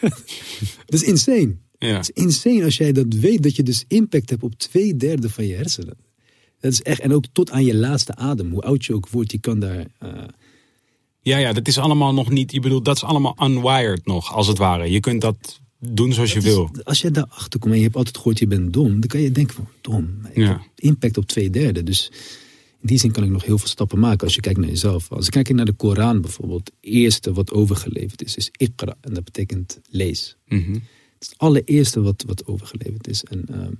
dat is insane. Ja. Het is insane als jij dat weet, dat je dus impact hebt op twee derde van je hersenen. Dat is echt, en ook tot aan je laatste adem, hoe oud je ook wordt, je kan daar. eh, Ja, ja, dat is allemaal nog niet... Je bedoelt, dat is allemaal unwired nog, als het ware. Je kunt dat doen zoals je is- wil. als je daarachter komt en je hebt altijd gehoord, je bent dom, dan kan je denken van, dom. Ik Ja. heb impact op twee derde. Dus in die zin kan ik nog heel veel stappen maken als je kijkt naar jezelf. Als ik kijk naar de Koran bijvoorbeeld, het eerste wat overgeleverd is, is Iqra. En dat betekent lees. Mhm. Het is het allereerste wat, wat overgeleverd is. En ehm,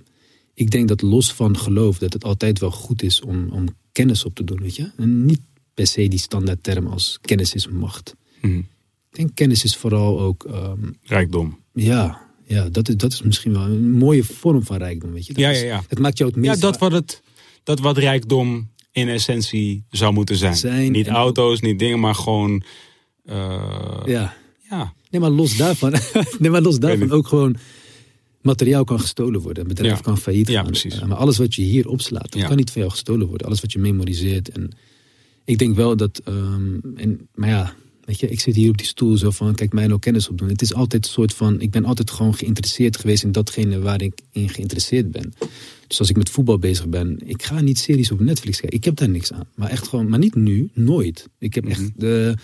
ik denk dat los van geloof, dat het altijd wel goed is om, om kennis op te doen, weet je. En niet per se die standaard term als kennis is macht. Mhm. Ik denk kennis is vooral ook, ehm, Rijkdom. ja, ja dat, is, dat is misschien wel een mooie vorm van rijkdom, weet je. Dat Ja, ja, ja. Het maakt jou het Ja, meest... dat wat, het, dat wat rijkdom in essentie zou moeten zijn. Zijn niet auto's, niet dingen, maar gewoon... eh, Ja. ja. Nee, maar los daarvan, nee, maar los daarvan ook gewoon materiaal kan gestolen worden. Een bedrijf Ja. kan failliet Ja, gaan. precies. Eh, Maar alles wat je hier opslaat, dat Ja. kan niet van jou gestolen worden. Alles wat je memoriseert. En ik denk wel dat, ehm, en, maar ja, weet je, ik zit hier op die stoel zo van, kijk mij nou kennis opdoen. Het is altijd een soort van, ik ben altijd gewoon geïnteresseerd geweest in datgene waar ik in geïnteresseerd ben. Dus als ik met voetbal bezig ben, ik ga niet series op Netflix kijken. Ik heb daar niks aan. Maar echt gewoon, maar niet nu, nooit. Ik heb echt de...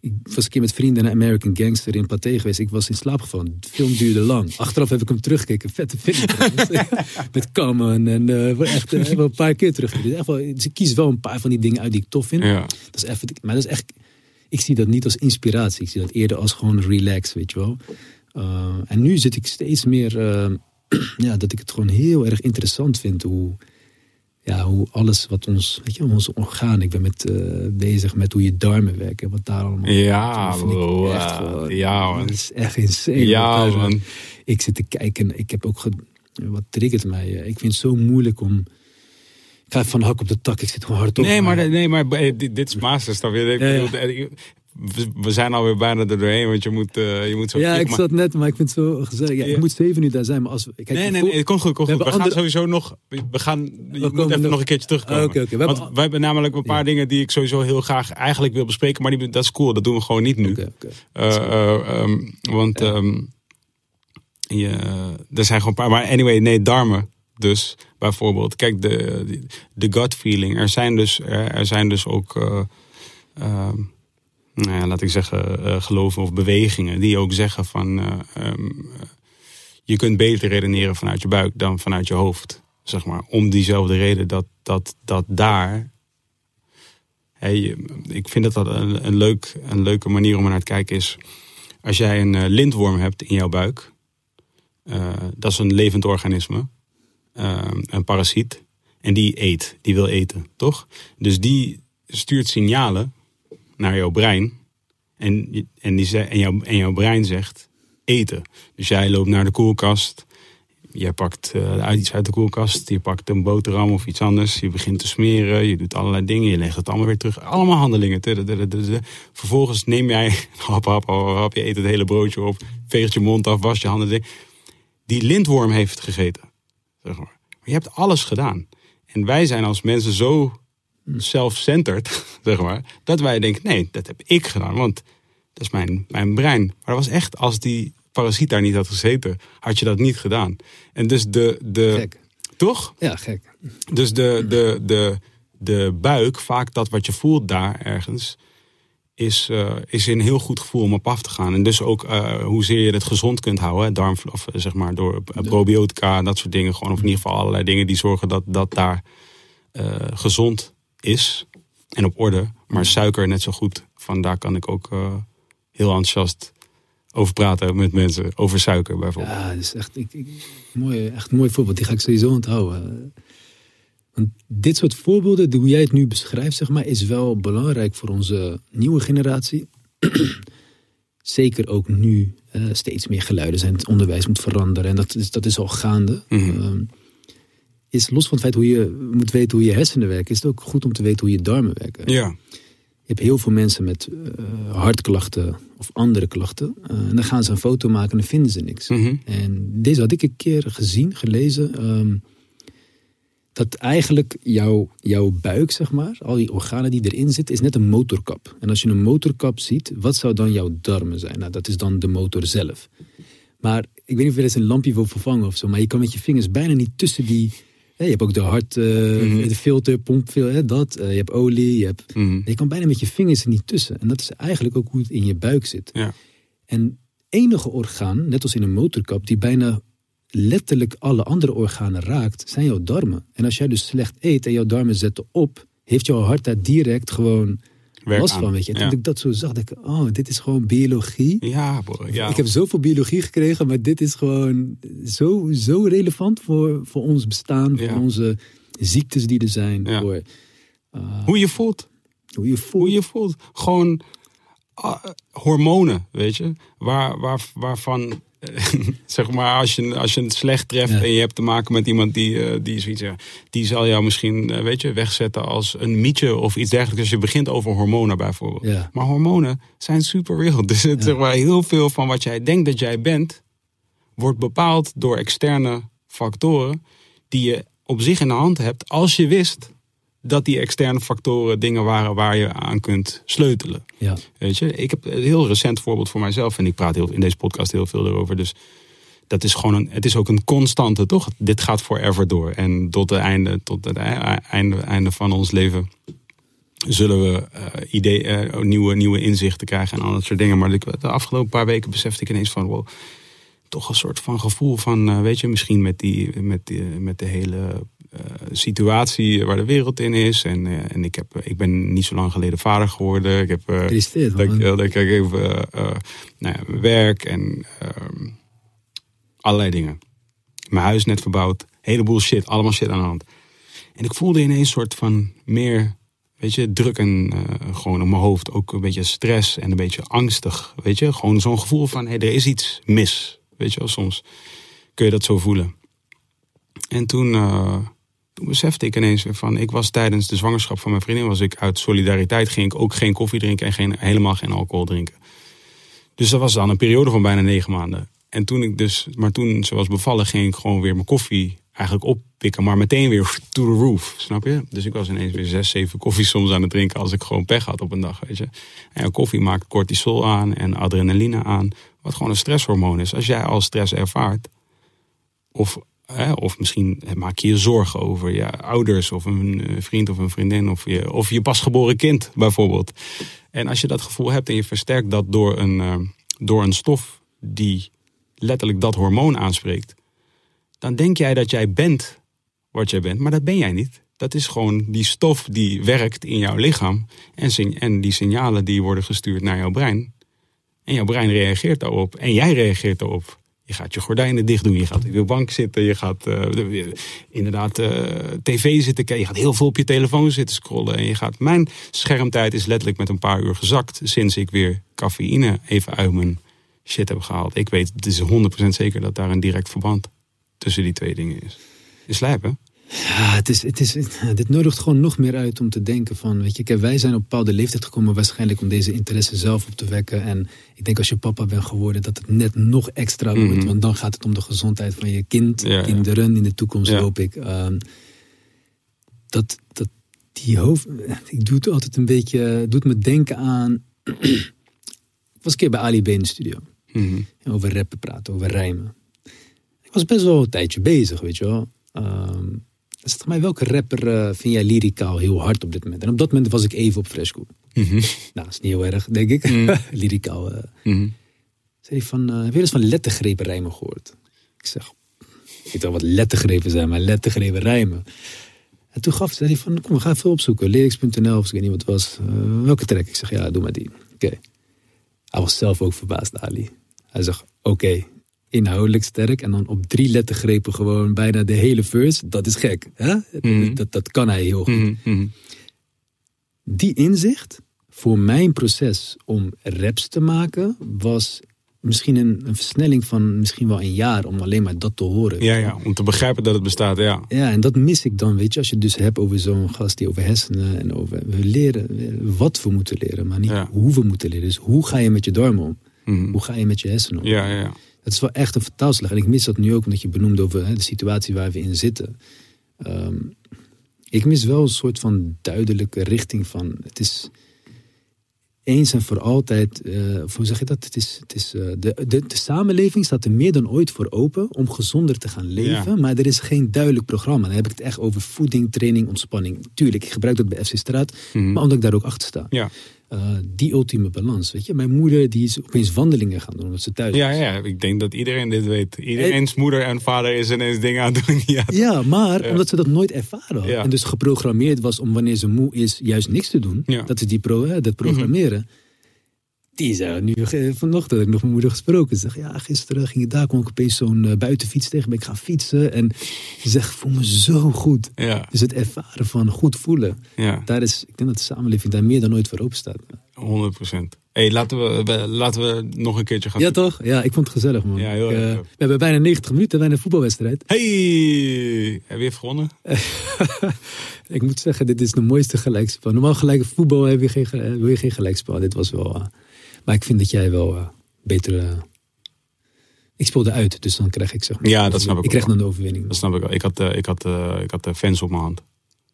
Ik was een keer met vrienden naar American Gangster in Pathé geweest. Ik was in slaap gevallen. De film duurde lang. Achteraf heb ik hem teruggekeken. Vette film met Common. En eh, echt eh, wel een paar keer teruggekeken. Echt wel, dus ik kies wel een paar van die dingen uit die ik tof vind. Ja. Dat is even, maar dat is echt... Ik zie dat niet als inspiratie. Ik zie dat eerder als gewoon relax, weet je wel. Uh, en nu zit ik steeds meer... Ja, dat ik het gewoon heel erg interessant vind hoe ja, hoe alles wat ons, weet je, onze organen. Ik ben met, uh, bezig met hoe je darmen werken, wat daar allemaal. Ja, vind ik echt gewoon, ja, man. Dat is echt insane. Ja, wat daar- man. Ik zit te kijken. Ik heb ook, ge- wat triggert mij? eh, Ik vind het zo moeilijk om. Ik ga van hak op de tak. Ik zit gewoon hard op. Nee, maar, nee, maar eh, dit, dit is Masters. Dan weer. Ik Ja, ja. We, we zijn alweer bijna er doorheen, want je moet, eh, je moet zo ja, ik zat net, maar ik vind het zo gezellig. Ja, Ja. Ik moet zeven uur daar zijn, maar als we. Kijk, nee, nee, nee, het komt goed, komt we goed. We gaan andere- sowieso nog. We gaan. Je moet komen even nog- nog een keertje terugkomen. Oké, oké, we hebben Want al- wij hebben namelijk een paar dingen die ik sowieso heel graag eigenlijk wil bespreken, maar die, dat is cool. Dat doen we gewoon niet nu. Oké, oké. Ehm, want ehm, je, er zijn gewoon een paar. Maar anyway, nee, darmen. Dus bijvoorbeeld, kijk, de, de gut feeling. Er zijn dus, er, er zijn dus ook, eh, ehm, nou ja, laat ik zeggen, eh, geloven of bewegingen die ook zeggen van. eh, ehm, je kunt beter redeneren vanuit je buik dan vanuit je hoofd. Zeg maar. Om diezelfde reden dat, dat, dat daar. Je- ik vind dat dat een, een, leuk, een leuke manier om er naar te kijken is. Als jij een eh, lintworm hebt in jouw buik. dat is een levend organisme. een parasiet. En die eet. Die wil eten, toch? Dus die stuurt signalen naar jouw brein. En, en, die, en, jouw, en jouw brein zegt eten. Dus jij loopt naar de koelkast. Je pakt eh, iets uit de koelkast. Je pakt een boterham of iets anders. Je begint te smeren. Je doet allerlei dingen. Je legt het allemaal weer terug. Allemaal handelingen. Vervolgens neem jij hap, hap, hap, hap. Je eet het hele broodje op. Veegt je mond af. Was je handen. Die lintworm heeft gegeten. Zeg maar je hebt alles gedaan. En wij zijn als mensen zo self-centered, zeg maar, dat wij denken, nee, dat heb ik gedaan, want dat is mijn, mijn brein. Maar dat was echt, als die parasiet daar niet had gezeten, had je dat niet gedaan. En dus de, de Gek. toch? Ja, gek. Dus de, de, de, de buik, vaak dat wat je voelt daar ergens, is, eh, is een heel goed gevoel om op af te gaan. En dus ook eh, hoezeer je het gezond kunt houden. hè, Darm, of eh, zeg maar door probiotica, dat soort dingen. Gewoon, of in ieder geval allerlei dingen die zorgen dat dat daar eh, gezond is en op orde. Maar suiker net zo goed. Van daar kan ik ook eh, heel enthousiast over praten met mensen. Over suiker bijvoorbeeld. Ja, dat is echt, ik, ik, mooi, echt een mooi voorbeeld. Die ga ik sowieso onthouden. Want dit soort voorbeelden, hoe jij het nu beschrijft, zeg maar, is wel belangrijk voor onze nieuwe generatie. Zeker ook nu eh, steeds meer geluiden zijn. Het onderwijs moet veranderen en dat is, dat is al gaande. Mhm. Ehm, is los van het feit hoe je moet weten hoe je hersenen werken, is het ook goed om te weten hoe je darmen werken. Ja. Je hebt heel veel mensen met eh, hartklachten of andere klachten. Eh, en dan gaan ze een foto maken en dan vinden ze niks. Mhm. En deze had ik een keer gezien, gelezen. ehm, dat eigenlijk jouw, jouw buik, zeg maar, al die organen die erin zitten, is net een motorkap. En als je een motorkap ziet, wat zou dan jouw darmen zijn? Nou, dat is dan de motor zelf. Maar ik weet niet of je er eens een lampje wil vervangen of zo. Maar je kan met je vingers bijna niet tussen die. Je hebt ook de hart, eh, Mhm. de filter, pomp, hè, dat. Eh, je hebt olie, je hebt. Mhm. Je kan bijna met je vingers er niet tussen. En dat is eigenlijk ook hoe het in je buik zit. Ja. En enige orgaan, net als in een motorkap, die bijna letterlijk alle andere organen raakt, zijn jouw darmen. En als jij dus slecht eet en jouw darmen zetten op, heeft jouw hart daar direct gewoon Aan. van. Weet je. En toen Ja. ik dat zo zag, dacht ik, oh, dit is gewoon biologie. Ja. Ik heb zoveel biologie gekregen, maar dit is gewoon zo, zo relevant voor, voor ons bestaan, Ja. voor onze ziektes die er zijn, voor uh, Hoe je voelt. hoe je voelt. Hoe je voelt. Gewoon ah, hormonen, weet je. Waar, waar, waarvan, eh, zeg maar, als je, als je het slecht treft Ja. en je hebt te maken met iemand die, eh, die zoiets, die zal jou misschien, eh, weet je, wegzetten als een mietje of iets dergelijks. Als je begint over hormonen bijvoorbeeld. Ja. Maar hormonen zijn super real. Dus het, zeg maar, heel veel van wat jij denkt dat jij bent, wordt bepaald door externe factoren die je op zich in de hand hebt als je wist dat die externe factoren dingen waren waar je aan kunt sleutelen. Ja. Weet je, ik heb een heel recent voorbeeld voor mijzelf en ik praat heel, in deze podcast heel veel erover. Dus dat is gewoon een, het is ook een constante, toch? Dit gaat forever door. En tot het einde, tot het ei- einde, einde van ons leven zullen we eh idee, eh, nieuwe, nieuwe inzichten krijgen en al dat soort dingen. Maar de afgelopen paar weken besefte ik ineens van, wow, toch een soort van gevoel van, eh, weet je, misschien met, die, met, die, met de hele situatie waar de wereld in is. En, eh, en ik, heb, ik ben niet zo lang geleden vader geworden. Ik heb, eh, Gefeliciteerd, man. Dankjewel. Dat ik even eh, eh, nou ja, mijn werk en ehm, allerlei dingen. Mijn huis net verbouwd. Heleboel shit. Allemaal shit aan de hand. En ik voelde ineens een soort van meer, weet je, druk en eh, gewoon op mijn hoofd. Ook een beetje stress en een beetje angstig. Weet je, gewoon zo'n gevoel van, hé, er is iets mis. Weet je wel, soms kun je dat zo voelen. En toen, eh, toen besefte ik ineens weer van, ik was tijdens de zwangerschap van mijn vriendin, was ik uit solidariteit, ging ik ook geen koffie drinken en geen, helemaal geen alcohol drinken. Dus dat was dan een periode van bijna negen maanden. En toen ik dus, maar toen ze was bevallen, ging ik gewoon weer mijn koffie eigenlijk oppikken, maar meteen weer to the roof, snap je? Dus ik was ineens weer zes, zeven koffies soms aan het drinken als ik gewoon pech had op een dag, weet je. En koffie maakt cortisol aan en adrenaline aan, wat gewoon een stresshormoon is. Als jij al stress ervaart, of, of misschien maak je je zorgen over je ouders of een eh, vriend of een vriendin of je, of je pasgeboren kind bijvoorbeeld. En als je dat gevoel hebt en je versterkt dat door een, eh, door een stof die letterlijk dat hormoon aanspreekt, dan denk jij dat jij bent wat jij bent, maar dat ben jij niet. Dat is gewoon die stof die werkt in jouw lichaam en, en die signalen die worden gestuurd naar jouw brein. En jouw brein reageert daarop en jij reageert daarop. Je gaat je gordijnen dicht doen, je gaat op de bank zitten, je gaat eh, de- inderdaad eh, tv zitten kijken, je gaat heel veel op je telefoon zitten scrollen. En je gaat, mijn schermtijd is letterlijk met een paar uur gezakt sinds ik weer cafeïne even uit mijn shit heb gehaald. Ik weet, het is 100% zeker dat daar een direct verband tussen die twee dingen is. Is lijp, hè? Ja, het is, het is, dit nodigt gewoon nog meer uit om te denken van, weet je, kijk, wij zijn op een bepaalde leeftijd gekomen waarschijnlijk om deze interesse zelf op te wekken. En ik denk als je papa bent geworden, dat het net nog extra wordt, Mhm. want dan gaat het om de gezondheid van je kind, Ja, kinderen in de toekomst, Ja. hoop ik. Ehm, dat, dat die hoofd, ik doe het altijd een beetje, doet me denken aan, ik was een keer bij Ali B in de studio. Mhm. En over rappen praten, over rijmen. Ik was best wel een tijdje bezig, weet je wel. Ehm dus mij, welke rapper eh, vind jij lyricaal heel hard op dit moment? En op dat moment was ik even op Fresco. Mhm. Nou, dat is niet heel erg, denk ik. Mm. lyricaal. Mhm. Zei hij van, eh, heb je eens van lettergrepen rijmen gehoord? Ik zeg, ik weet wel wat lettergrepen zijn, maar lettergrepen rijmen. En toen gaf zei hij van, kom, we gaan even opzoeken. Lyrics.nl of ik weet niet wat het was. Welke track? Ik zeg, ja, doe maar die. Oké. Hij was zelf ook verbaasd, Ali. Hij zegt, oké, inhoudelijk sterk. En dan op drie lettergrepen gewoon bijna de hele verse. Dat is gek. Hè? Mhm. Dat, dat kan hij heel goed. Mhm. Mhm. Die inzicht voor mijn proces om raps te maken was misschien een, een versnelling van misschien wel een jaar om alleen maar dat te horen. Ja, ja, om te begrijpen dat het bestaat, ja. Ja, en dat mis ik dan, weet je, als je het dus hebt over zo'n gast die over hersenen en over we leren wat we moeten leren, maar niet Ja. hoe we moeten leren. Dus hoe ga je met je darmen om? Hoe ga je met je hersenen om? Ja, ja, ja. Het is wel echt een vertaalslag. En ik mis dat nu ook, omdat je benoemde over hè, de situatie waar we in zitten. Ehm, ik mis wel een soort van duidelijke richting van. Het is eens en voor altijd. eh, hoe zeg je dat? Het is, het is, eh, de, de, de samenleving staat er meer dan ooit voor open om gezonder te gaan leven. Ja. Maar er is geen duidelijk programma. Dan heb ik het echt over voeding, training, ontspanning. Tuurlijk, ik gebruik dat bij FC Straat. Mhm. Maar omdat ik daar ook achter sta. Ja. Eh, die ultieme balans. Weet je, mijn moeder die is opeens wandelingen gaan doen omdat ze thuis Ja, ja, ik denk dat iedereen dit weet. Iedereen's moeder en vader is ineens dingen aan het doen. Ja, Ja, maar Ja. omdat ze dat nooit ervaren had. En dus geprogrammeerd was om wanneer ze moe is, juist niks te doen. Mhm. Dat is die pro, hè, dat programmeren. Die zei nu eh, vanochtend heb ik nog mijn moeder gesproken. Ze zegt, ja, gisteren ging ik daar, kwam ik opeens zo'n eh, buitenfiets tegen. Ben ik gaan fietsen. En ze zegt, voel me zo goed. ja, Dus het ervaren van goed voelen. ja. Daar is, ik denk dat de samenleving daar meer dan ooit voor open staat. 100 procent. hey, laten, we, laten we nog een keertje gaan. Ja, toch? Ja, ik vond het gezellig, man. Ja, heel Ik, eh, we hebben bijna 90 minuten bij een voetbalwedstrijd. Hey, heb je even gewonnen? ik moet zeggen, dit is de mooiste gelijkspel. Normaal gelijk voetbal heb je geen, ge- wil je geen gelijkspel. Dit was wel... maar ik vind dat jij wel eh, beter... eh, ik speelde uit, dus dan krijg ik zeg maar... Ja, dat snap ik Ik krijg wel. dan de overwinning. Dat snap ik wel. Ik had, eh, ik had, ik had de fans op mijn hand.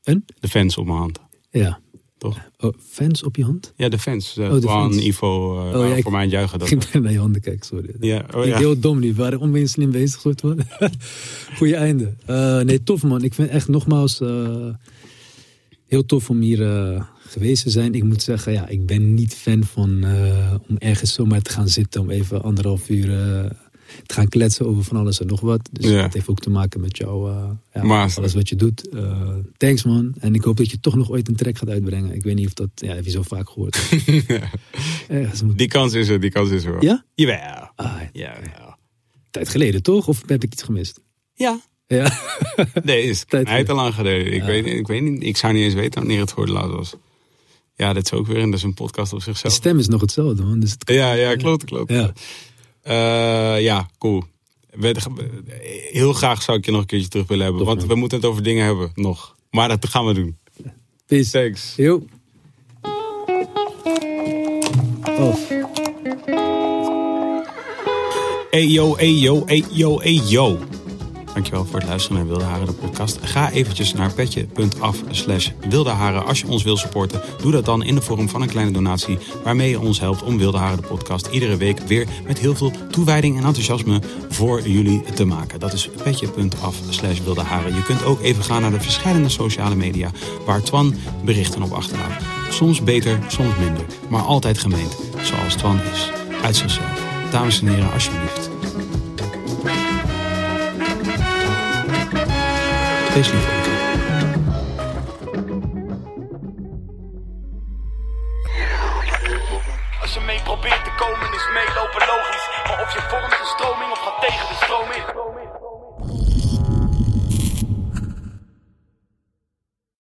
En? De fans op mijn hand, Ja. toch? Oh, fans op je hand? Ja, de fans. Uh, Oh, de Twan, fans. Ivo, Oh, ja, ik- voor mij juichen. Dat, Ik ben naar je handen kijken, sorry. ja, oh, Ik ja. heel dom nu. We waren onweer slim bezig, soort van. Goeie einde. Nee, tof man. Ik vind echt nogmaals heel tof om hier geweest te zijn. Ik moet zeggen, ja, ik ben niet fan van eh, om ergens zomaar te gaan zitten. Om even anderhalf uur eh, te gaan kletsen over van alles en nog wat. Dus Ja. het heeft ook te maken met jou, eh, ja, alles wat je doet. Thanks man. En ik hoop dat je toch nog ooit een track gaat uitbrengen. Ik weet niet of dat, ja, heb je zo vaak gehoord. Ergens moet... Die kans is er, die kans is er. Ja? Jawel. Ah, Jawel. tijd geleden toch? Of heb ik iets gemist? Ja. Ja. Nee, is Tijd te lang geleden. Ik, Ja. weet, ik weet niet, ik zou niet eens weten wanneer het voor het laatst was. Ja, dat is ook weer een, dat is een podcast op De zichzelf. stem is nog hetzelfde, man. Dus het... Ja, ja, klopt, klopt. Ja. Eh, ja, cool. We- heel graag zou ik je nog een keertje terug willen hebben. Want man. we moeten het over dingen hebben, nog. Maar dat gaan we doen. Peace. Thanks. Yo. Hey yo, hey yo, hey yo, hey yo. Dankjewel voor het luisteren naar Wilde Haren, de podcast. Ga eventjes naar petje.af slash als je ons wil supporten. Doe dat dan in de vorm van een kleine donatie... waarmee je ons helpt om Wilde Haren, de podcast... iedere week weer met heel veel toewijding en enthousiasme voor jullie te maken. Dat is petje.af slash Wilde Haren. Je kunt ook even gaan naar de verschillende sociale media... waar Twan berichten op achterlaat. Soms beter, soms minder, maar altijd gemeend. Zoals Twan is, uit zichzelf. Dames en heren, alsjeblieft. Als je mee probeert te komen is meelopen logisch. Maar of je vormt een stroming of gaat tegen de stroom in